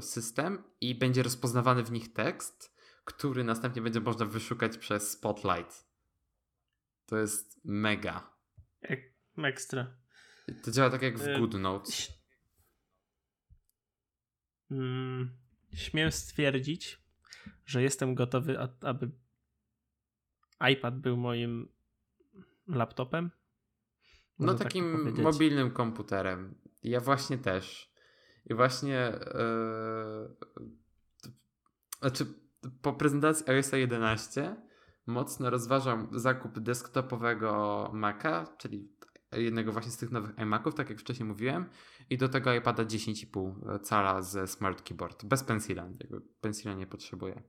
system i będzie rozpoznawany w nich tekst który następnie będzie można wyszukać przez Spotlight. To jest mega.
Ek ekstra.
To działa tak jak w y, GoodNotes.
Mm, śmiem stwierdzić, że jestem gotowy, aby iPad był moim laptopem.
No tak takim tak mobilnym komputerem. Ja właśnie też. I właśnie yy, znaczy po prezentacji iOS 11 mocno rozważam zakup desktopowego Maca, czyli jednego właśnie z tych nowych iMaców, tak jak wcześniej mówiłem, i do tego iPada 10,5 cala ze Smart Keyboard, bez pensila, jakby pensila nie potrzebuję.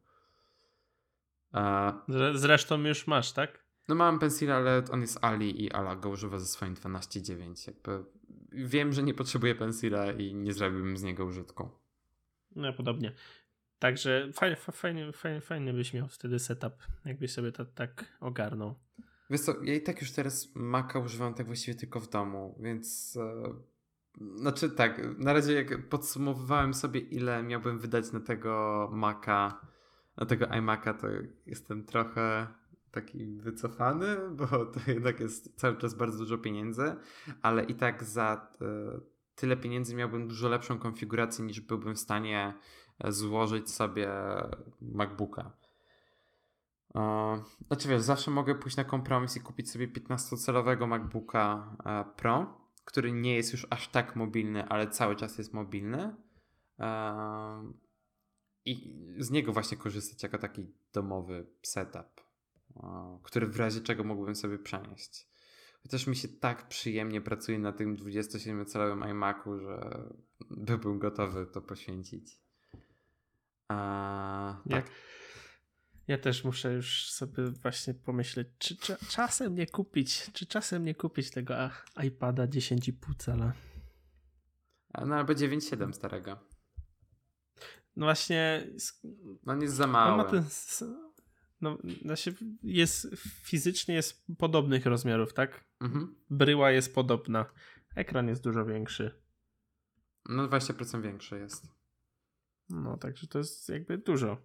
Zresztą już masz, tak?
No mam Pencil, ale on jest Ali i Ala go używa ze swoim 12.9. Jakby wiem, że nie potrzebuję Pencila i nie zrobiłbym z niego użytku.
No podobnie. Także fajnie, fajnie, fajnie, fajnie byś miał wtedy setup, jakbyś sobie to tak ogarnął.
Wiesz co, ja i tak już teraz Maca używam tak właściwie tylko w domu, więc e, znaczy tak, na razie jak podsumowywałem sobie ile miałbym wydać na tego Maca, na tego iMac'a, to jestem trochę taki wycofany, bo to jednak jest cały czas bardzo dużo pieniędzy, ale i tak za e, tyle pieniędzy miałbym dużo lepszą konfigurację niż byłbym w stanie złożyć sobie MacBooka. E, znaczy wiesz, zawsze mogę pójść na kompromis i kupić sobie 15-calowego MacBooka Pro, który nie jest już aż tak mobilny, ale cały czas jest mobilny. I z niego właśnie korzystać jako taki domowy setup który w razie czego mógłbym sobie przenieść. Chociaż mi się tak przyjemnie pracuje na tym 27-calowym iMacu, że byłbym gotowy to poświęcić. A, tak.
Ja, ja też muszę już sobie właśnie pomyśleć, czy, czasem nie kupić, czy czasem nie kupić tego iPada 10,5 cala.
No albo 9,7 starego.
No właśnie.
No nie jest za mały. On ma ten,
no, znaczy jest fizycznie jest podobnych rozmiarów, tak? Mhm. Bryła jest podobna. Ekran jest dużo większy.
No 20% większy jest.
No, także to jest jakby dużo.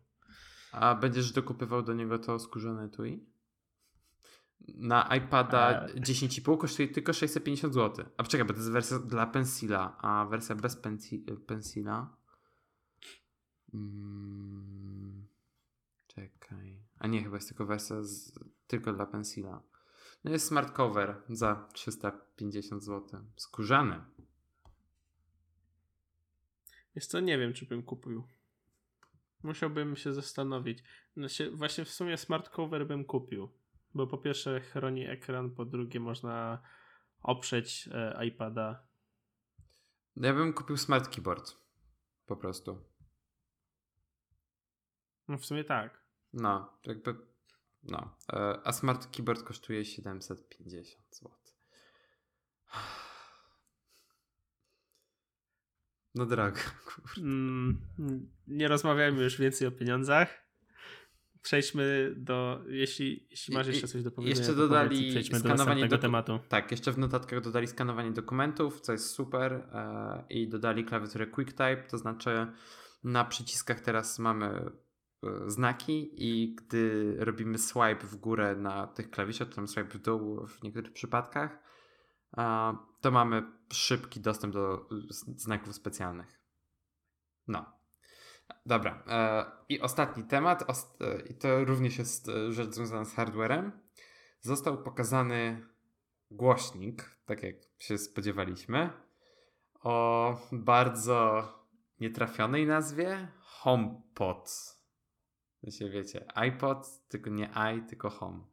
A będziesz dokupywał do niego to skórzane tui? Na iPada e... 10,5 kosztuje tylko 650 zł. A czekaj, bo to jest wersja dla Pensila, a wersja bez Pensila. Hmm, czekaj. A nie, chyba jest tylko wersja z, tylko dla pensila. No jest smart cover za 350 zł. Skórzany.
Jest to nie wiem, czy bym kupił. Musiałbym się zastanowić. Znaczy, właśnie w sumie smart cover bym kupił. Bo po pierwsze chroni ekran, po drugie można oprzeć e, iPada.
Ja bym kupił smart keyboard. Po prostu.
No w sumie tak.
No, jakby. No. E, a Smart Keyboard kosztuje 750 zł. No drogo. [laughs] Mm,
nie rozmawiajmy już więcej o pieniądzach. Przejdźmy do. Jeśli, jeśli masz jeszcze coś do powiedzenia,
jeszcze dodali
przejdźmy skanowanie do tematu.
Tak, jeszcze w notatkach dodali skanowanie dokumentów, co jest super. E, I dodali klawiaturę QuickType, to znaczy na przyciskach teraz mamy E, znaki i gdy robimy swipe w górę na tych klawiszach, czy tam swipe w dół w niektórych przypadkach, to mamy szybki dostęp do znaków specjalnych. No. Dobra. E, I ostatni temat, e, i to również jest rzecz związana z hardwarem. Został pokazany głośnik, tak jak się spodziewaliśmy, o bardzo nietrafionej nazwie HomePod. Się wiecie, iPod, tylko nie i, tylko home.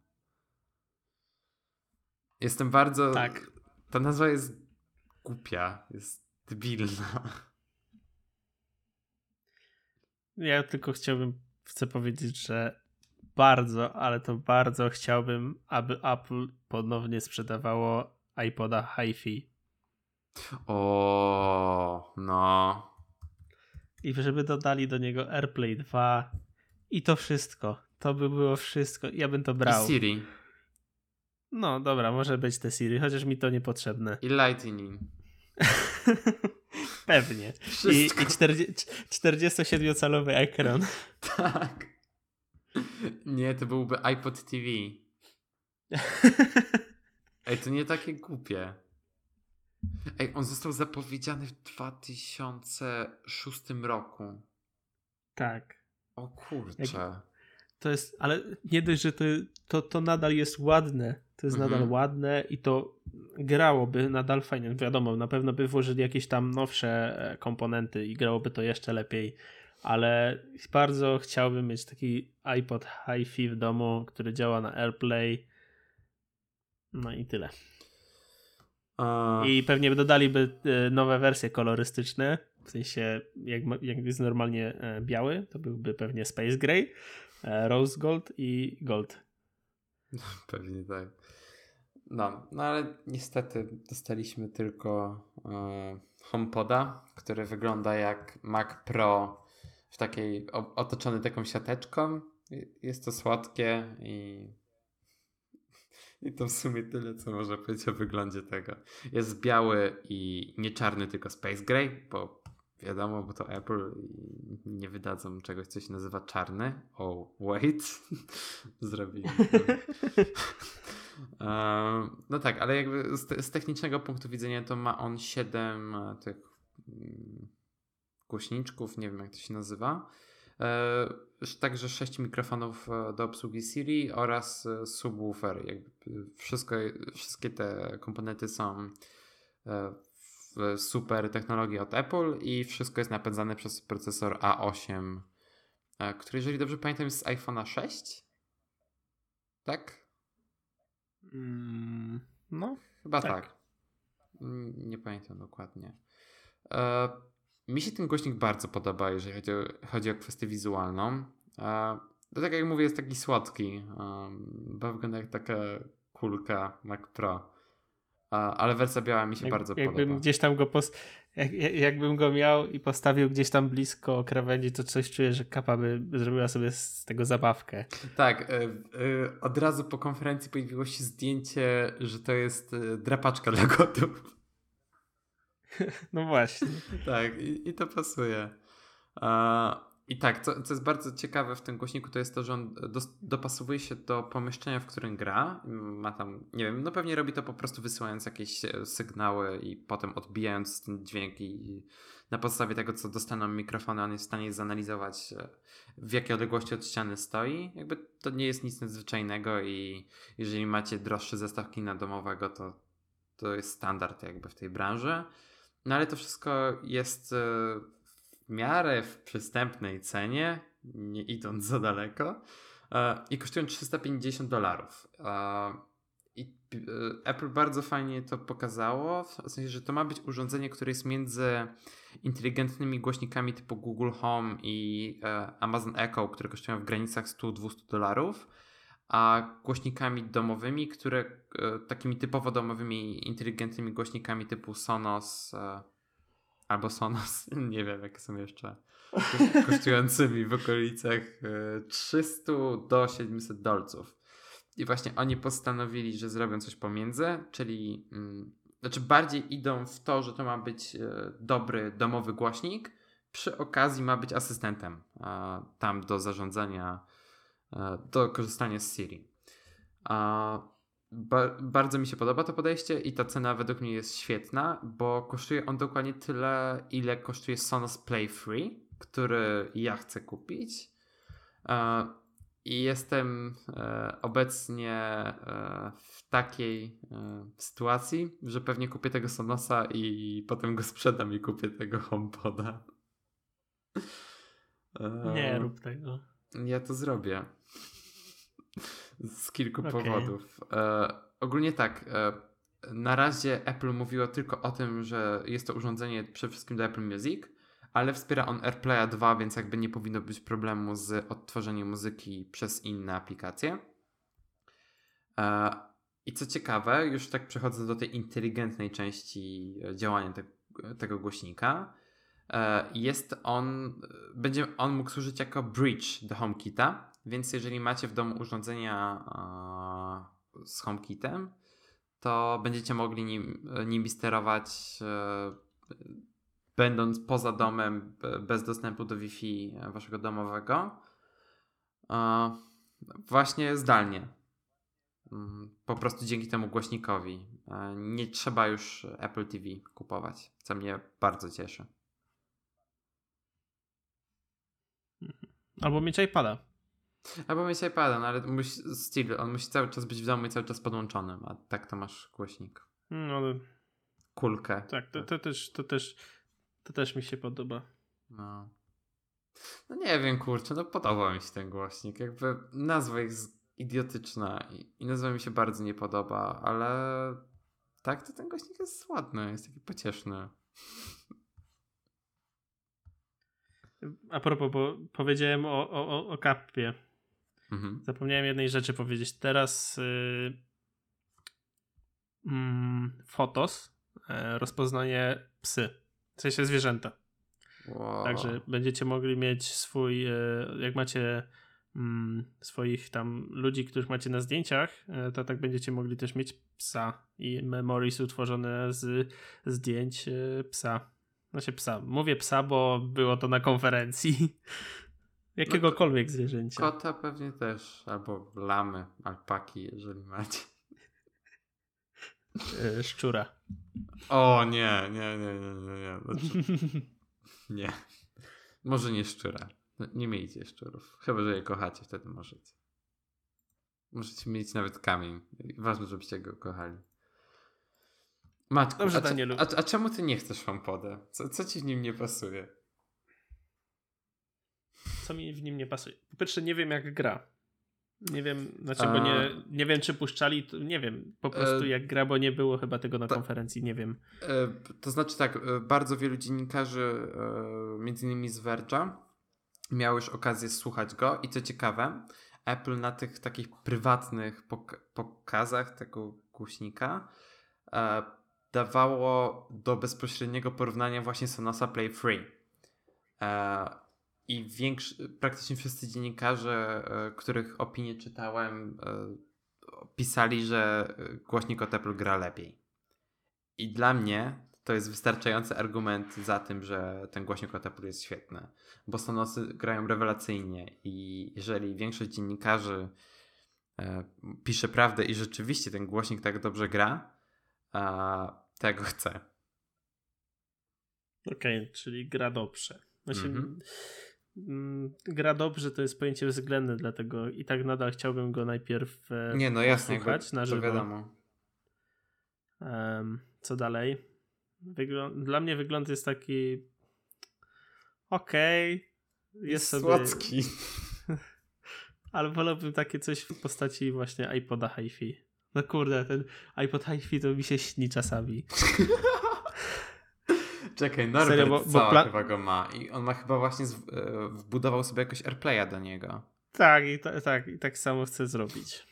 Jestem bardzo.
Tak.
Ta nazwa jest głupia, jest debilna.
Ja tylko chciałbym, chcę powiedzieć, że bardzo, ale to bardzo chciałbym, aby Apple ponownie sprzedawało iPoda HiFi.
O, no.
I żeby dodali do niego AirPlay 2, i to wszystko. To by było wszystko. Ja bym to brał.
I Siri.
No dobra, może być te Siri, chociaż mi to niepotrzebne.
I Lightning. [laughs]
Pewnie. Wszystko. I, i 47-calowy ekran. [laughs]
Tak. Nie, to byłby iPod TV. [laughs] Ej, to nie takie głupie. Ej, on został zapowiedziany w 2006 roku.
Tak.
O kurczę.
To jest, ale nie dość, że to, to, to nadal jest ładne. To jest mhm. nadal ładne i to grałoby nadal fajnie. Wiadomo, na pewno by włożyli jakieś tam nowsze e, komponenty i grałoby to jeszcze lepiej, ale bardzo chciałbym mieć taki iPod HiFi w domu, który działa na AirPlay. No i tyle. I pewnie dodaliby e, nowe wersje kolorystyczne w sensie, jak, jak jest normalnie e, biały, to byłby pewnie Space Gray. Rose Gold i Gold. [laughs]
Pewnie tak. No, no ale niestety dostaliśmy tylko e, HomePoda, który wygląda jak Mac Pro w takiej otoczony taką siateczką. Jest to słodkie i [laughs] i to w sumie tyle, co można powiedzieć o wyglądzie tego. Jest biały i nie czarny, tylko Space Gray, bo wiadomo, bo to Apple nie wydadzą czegoś, co się nazywa czarny. Oh, wait. [laughs] Zrobili. [laughs] no tak, ale jakby z, z, technicznego punktu widzenia to ma on 7 e, tych mm, głośniczków, nie wiem jak to się nazywa. E, także 6 mikrofonów e, do obsługi Siri oraz subwoofer. Jakby wszystko, wszystkie te komponenty są super technologii od Apple i wszystko jest napędzane przez procesor A8, e, który jeżeli dobrze pamiętam jest z iPhone'a 6? Tak?
Mm, no.
Chyba tak. tak. Mm, nie pamiętam dokładnie. E, mi się ten głośnik bardzo podoba, jeżeli chodzi o, chodzi o kwestię wizualną. E, to tak jak mówię, jest taki słodki, bo wygląda jak taka kulka Mac Pro ale wersja biała mi się jak, bardzo
jakbym
podoba.
Gdzieś tam go pos... Jak, jakbym go miał i postawił gdzieś tam blisko krawędzi, to coś czuję, że kapa by zrobiła sobie z tego zabawkę.
Tak, y, y, od razu po konferencji pojawiło się zdjęcie, że to jest y, drapaczka dla kotów. [laughs]
No właśnie.
tak, i, i to pasuje. I tak, co, co jest bardzo ciekawe w tym głośniku, to jest to, że on do, dopasowuje się do pomieszczenia, w którym gra. Ma tam, nie wiem, no pewnie robi to po prostu wysyłając jakieś e, sygnały i potem odbijając ten dźwięk i na podstawie tego, co dostaną mikrofony, on jest w stanie zanalizować e, w jakiej odległości od ściany stoi. Jakby to nie jest nic nadzwyczajnego i jeżeli macie droższy zestaw kina domowego, to to jest standard jakby w tej branży. No ale to wszystko jest miarę w przystępnej cenie, nie idąc za daleko, e, i kosztują 350 dolarów. E, I e, Apple bardzo fajnie to pokazało, w sensie, że to ma być urządzenie, które jest między inteligentnymi głośnikami typu Google Home i Amazon Echo, które kosztują w granicach 100-200 dolarów, a głośnikami domowymi, które takimi typowo domowymi inteligentnymi głośnikami typu Sonos, Albo Sonos, [laughs] nie wiem jakie są jeszcze, kosztującymi w okolicach 300 e, do 700 dolców. I właśnie oni postanowili, że zrobią coś pomiędzy, czyli mm, znaczy bardziej idą w to, że to ma być e, dobry domowy głośnik, przy okazji ma być asystentem e, tam do zarządzania, do korzystania z Siri. Ba bardzo mi się podoba to podejście i ta cena według mnie jest świetna, bo kosztuje on dokładnie tyle, ile kosztuje Sonos Play Free, który ja chcę kupić. E, I jestem e, obecnie e, w takiej sytuacji, że pewnie kupię tego Sonosa i potem go sprzedam i kupię tego HomePoda.
Nie rób tego.
Ja to zrobię z kilku okay. powodów. E, ogólnie tak. E, na razie Apple mówiło tylko o tym, że jest to urządzenie przede wszystkim do Apple Music, ale wspiera on AirPlaya 2, więc jakby nie powinno być problemu z odtworzeniem muzyki przez inne aplikacje. E, I co ciekawe, już tak przechodząc do tej inteligentnej części działania te, tego głośnika, e, jest on, będzie on mógł służyć jako bridge do HomeKita, więc jeżeli macie w domu urządzenia z HomeKitem, to będziecie mogli nim, nimi sterować e, będąc poza domem, bez dostępu do Wi-Fi waszego domowego. Właśnie zdalnie. Mm, po prostu dzięki temu głośnikowi. E, nie trzeba już Apple TV kupować, co mnie bardzo cieszy.
Albo mieć iPada.
Albo mieć iPada, no ale musi, still, on musi cały czas być w domu i cały czas podłączony, a tak to masz głośnik.
No, ale...
Kulkę.
Tak, to, to, też, to, też, to też mi się podoba.
No. No nie wiem, kurczę, no podoba mi się ten głośnik. Jakby nazwa jest idiotyczna i, i nazwa mi się bardzo nie podoba, ale tak, to ten głośnik jest ładny, jest taki pocieszny.
A propos, bo powiedziałem o, o, o kapie
Mhm.
Zapomniałem jednej rzeczy powiedzieć. Teraz yy, mm, Fotos e, rozpoznaje psy, w sensie zwierzęta.
Wow.
Także będziecie mogli mieć swój, e, jak macie mm, swoich tam ludzi, których macie na zdjęciach, e, to tak będziecie mogli też mieć psa i memories utworzone z zdjęć psa. Znaczy psa. Mówię psa, bo było to na konferencji. [laughs] Jakiegokolwiek zwierzęcia.
Kota pewnie też, albo lamy, alpaki, jeżeli macie.
E, Szczura.
O nie, nie, nie, nie, nie, nie. Znaczy, [laughs] nie. Może nie szczura. No, Nie miejcie szczurów. Chyba, że je kochacie, wtedy możecie. Możecie mieć nawet kamień. Ważne, żebyście go kochali. Matku,
Dobrze,
a, a, a czemu ty nie chcesz Hompoda? Co, co ci w nim nie pasuje?
Co mi w nim nie pasuje? Po pierwsze, nie wiem jak gra. Nie wiem, znaczy,
A-
bo nie, nie wiem, czy puszczali, nie wiem po prostu
E,
jak gra, bo nie było chyba tego na
ta-
konferencji, nie wiem.
E, To znaczy tak, e, bardzo wielu dziennikarzy, e, między innymi z Verge'a, miało już okazję słuchać go i co ciekawe, Apple na tych takich prywatnych pok- pokazach tego głośnika e, dawało do bezpośredniego porównania właśnie Sonosa Play Free. E, I większy, praktycznie wszyscy dziennikarze, e, których opinie czytałem, e, pisali, że e, głośnik od Apple gra lepiej. I dla mnie to jest wystarczający argument za tym, że ten głośnik od Apple jest świetny. Bo Sonosy grają rewelacyjnie i jeżeli większość dziennikarzy pisze prawdę i rzeczywiście ten głośnik tak dobrze gra, tego chcę.
Okej, czyli gra dobrze. Znaczy, mm, gra dobrze to jest pojęcie względne, dlatego i tak nadal chciałbym go najpierw e,
Nie, no jasne,
na żywo.
wiadomo.
Co dalej? Wyglą- Dla mnie wygląd jest taki okej, jest sobie,
Słodki. [laughs]
ale wolałbym takie coś w postaci właśnie iPoda HiFi. No kurde, ten iPod HiFi to mi się śni czasami. [laughs]
Czekaj, Norbert
Serio, bo- bo
chyba go ma i on ma chyba właśnie z, e, wbudował sobie jakoś AirPlaya do niego.
Tak, i ta, tak, i tak samo chcę zrobić.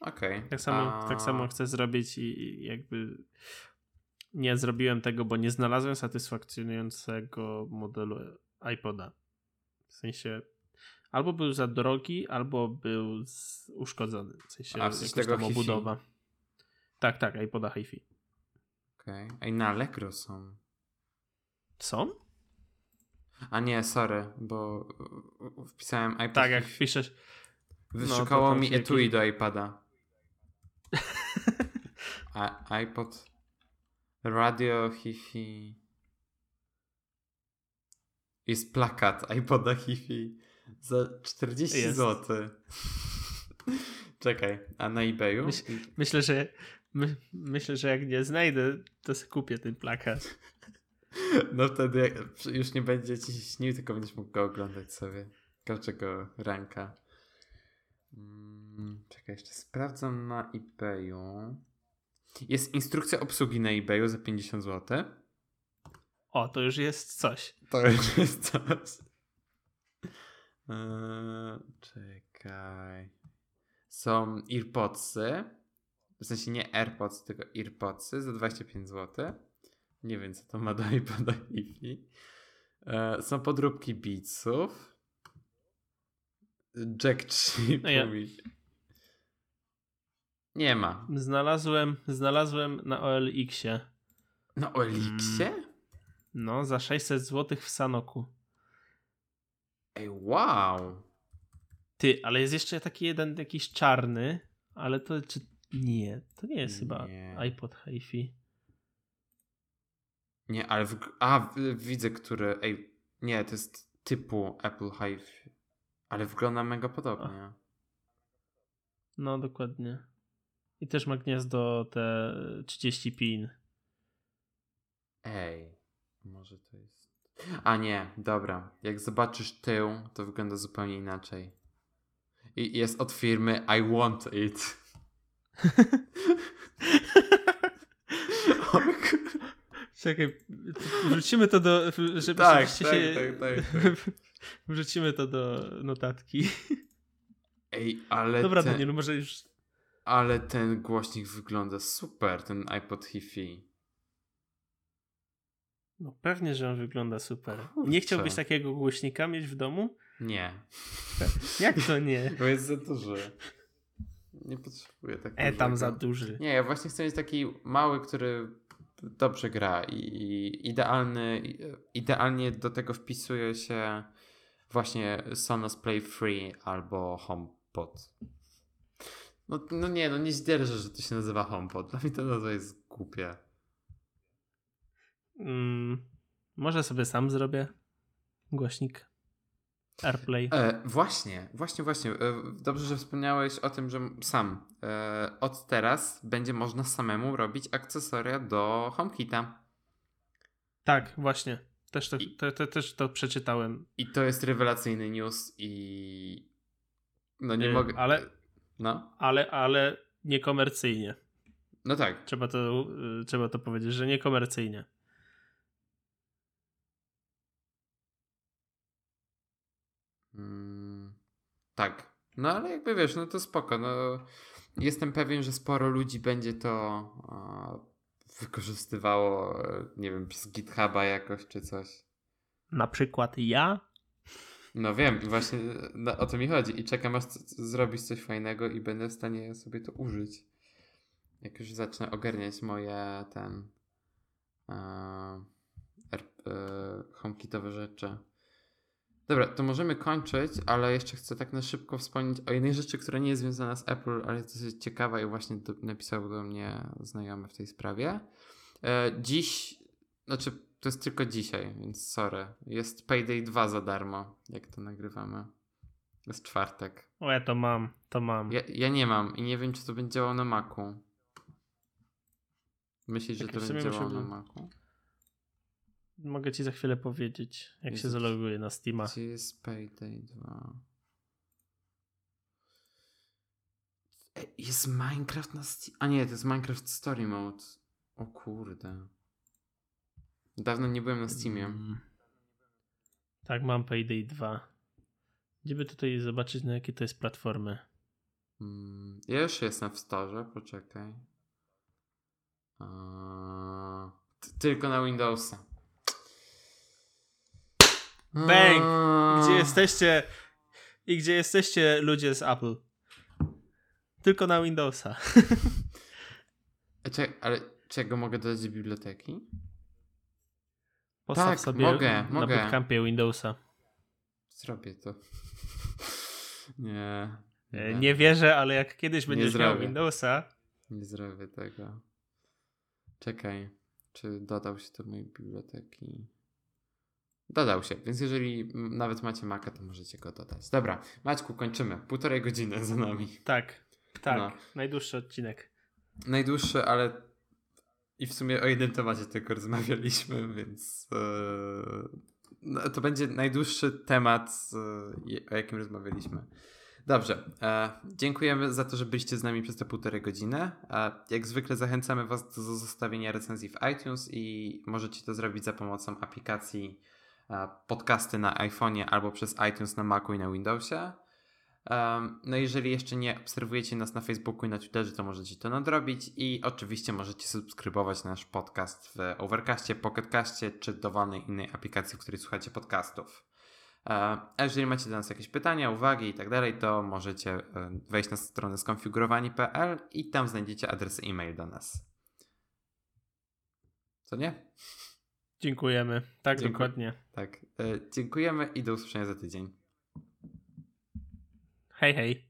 Okej.
Tak samo,
A-
tak samo chcę zrobić i, i jakby nie zrobiłem tego, bo nie znalazłem satysfakcjonującego modelu iPoda. W sensie albo był za drogi, albo był z, uszkodzony. W sensie
A, w sensie tego
tam obudowa. Tak, tak, iPoda HiFi.
Okej. Ej, na Allegro są.
Są?
A nie, sorry, bo e, wpisałem iPad.
Tak, jak piszesz.
Wyszukało
no,
mi etui
jakiś-
do iPada. [laughs] A, iPod. Radio Hi-Fi. Jest plakat iPoda Hi-Fi za 40
Jest.
zł. Czekaj, a na eBayu?
Myśl- Myślę, że my, myślę, że jak nie znajdę, to kupię ten plakat.
No wtedy jak- już nie będzie ci śnił, tylko będziesz mógł go oglądać sobie. Każdego ranka. Mm, Czekaj, jeszcze sprawdzam na eBayu. Jest instrukcja obsługi na eBayu za 50 zł.
O, to już jest coś.
To już jest coś. Eee, czekaj. Są earpodsy. W sensie nie AirPods, tylko earpodsy za 25 zł. Nie wiem, co to ma do hi e, Są podróbki Beatsów. Jack 3
No ja-
Nie ma.
Znalazłem, znalazłem na OLX-ie.
Na Olixie?
No, za 600 zł w Sanoku.
Ej, wow.
Ty, ale jest jeszcze taki jeden jakiś czarny, ale to czy... Nie, to nie jest chyba
Nie.
iPod HiFi.
Nie, ale w, a widzę, który. Ej, nie, to jest typu Apple Hive. Ale wygląda mega podobnie.
No, dokładnie. I też ma gniazdo te 30 pin.
Ej, może to jest. A nie, dobra. Jak zobaczysz tył, to wygląda zupełnie inaczej. I jest od firmy I want it. [laughs]
Czekaj, wrzucimy to do... Żeby
Tak, tak,
się...
tak, tak, [laughs] tak.
Wrzucimy to do notatki.
Ej, ale
Dobra,
ten,
Danielu, może już...
ale ten głośnik wygląda super, ten iPod HiFi.
No pewnie, że on wygląda super.
Kurczę.
Nie chciałbyś takiego głośnika mieć w domu?
Nie, [laughs]
Jak to nie?
bo jest za duży. Nie potrzebuję takiego.
E, tam za duży.
Nie, ja właśnie chcę mieć taki mały, który dobrze gra i, idealny, idealnie do tego wpisuje się właśnie Sonos Play Free albo HomePod. No, no nie, no nie zdzierżę, że to się nazywa HomePod. Dla mnie to nazwa jest głupie.
Mm, może sobie sam zrobię głośnik AirPlay.
E, właśnie, właśnie, właśnie. E, dobrze, że wspomniałeś o tym, że sam e, od teraz będzie można samemu robić akcesoria do HomeKita.
Tak, właśnie. Też to,
I-
też to przeczytałem.
I to jest rewelacyjny news i no nie
Y,
mogę.
ale-
No,
Ale, ale niekomercyjnie.
no tak.
Trzeba to, y, trzeba to powiedzieć, że niekomercyjnie.
Tak. No ale jakby wiesz, no to spoko. No, jestem pewien, że sporo ludzi będzie to wykorzystywało, nie wiem, przez GitHuba jakoś czy coś.
Na przykład ja.
No wiem, właśnie no, o to mi chodzi i czekam aż zrobisz coś fajnego i będę w stanie sobie to użyć. Jak już zacznę ogarniać moje ten er- e, HomeKitowe rzeczy. Dobra, to możemy kończyć, ale jeszcze chcę tak na szybko wspomnieć o jednej rzeczy, która nie jest związana z Apple, ale jest dosyć ciekawa i właśnie do, napisał do mnie znajomy w tej sprawie. E, dziś, znaczy to jest tylko dzisiaj, więc sorry. Jest Payday 2 za darmo, jak to nagrywamy. Jest czwartek.
O, ja to mam, to mam.
Ja, ja nie mam i nie wiem, czy to będzie działało na Macu. Myślisz, że
Tak,
to
w
będzie działało na Macu?
Mogę ci za chwilę powiedzieć, jak się
Jezu.
zaloguję na Steama.
Gdzie jest Payday 2? Ej, Jest Minecraft na Steam. A nie, to jest Minecraft Story Mode. O kurde. Dawno nie byłem na Steamie.
Mm. Tak, mam Payday 2. Gdzie by tutaj zobaczyć, na jakie to jest platformy?
Mm, ja już jestem w storze, poczekaj. Eee, tylko na Windowsa.
Bang! Gdzie jesteście? I gdzie jesteście ludzie z Apple? Tylko na Windowsa. [laughs]
Czekaj, ale czego mogę dodać do biblioteki?
Postaw
Tak,
sobie
mogę,
na
mogę.
bootcampie Windowsa.
Zrobię to. [laughs] nie.
E, Nie wierzę, ale jak kiedyś
Nie
będziesz miał. Windowsa,
Nie zrobię tego. Czekaj, czy dodał się do mojej biblioteki? Dodał się, więc jeżeli nawet macie Maca, to możecie go dodać. Dobra, Maćku, kończymy. Półtorej godziny za nami.
tak, tak,
No.
najdłuższy odcinek.
Najdłuższy, ale i w sumie o jednym temacie tylko rozmawialiśmy, więc no, to będzie najdłuższy temat, e, o jakim rozmawialiśmy. Dobrze, e, dziękujemy za to, że byliście z nami przez te półtorej godziny. Jak zwykle zachęcamy Was do zostawienia recenzji w iTunes i możecie to zrobić za pomocą aplikacji podcasty na iPhone'ie albo przez iTunes na Macu i na Windowsie. No jeżeli jeszcze nie obserwujecie nas na Facebooku i na Twitterze, to możecie to nadrobić i oczywiście możecie subskrybować nasz podcast w Overcastie, Pocketcastie czy dowolnej innej aplikacji, w której słuchacie podcastów. E, A jeżeli macie do nas jakieś pytania, uwagi i tak dalej, to możecie e, wejść na stronę skonfigurowani.pl i tam znajdziecie adres e-mail do nas. Co nie?
Dziękujemy. Tak,
Dziękuję.
dokładnie.
Tak. E, Dziękujemy i do usłyszenia za tydzień.
Hej, hej.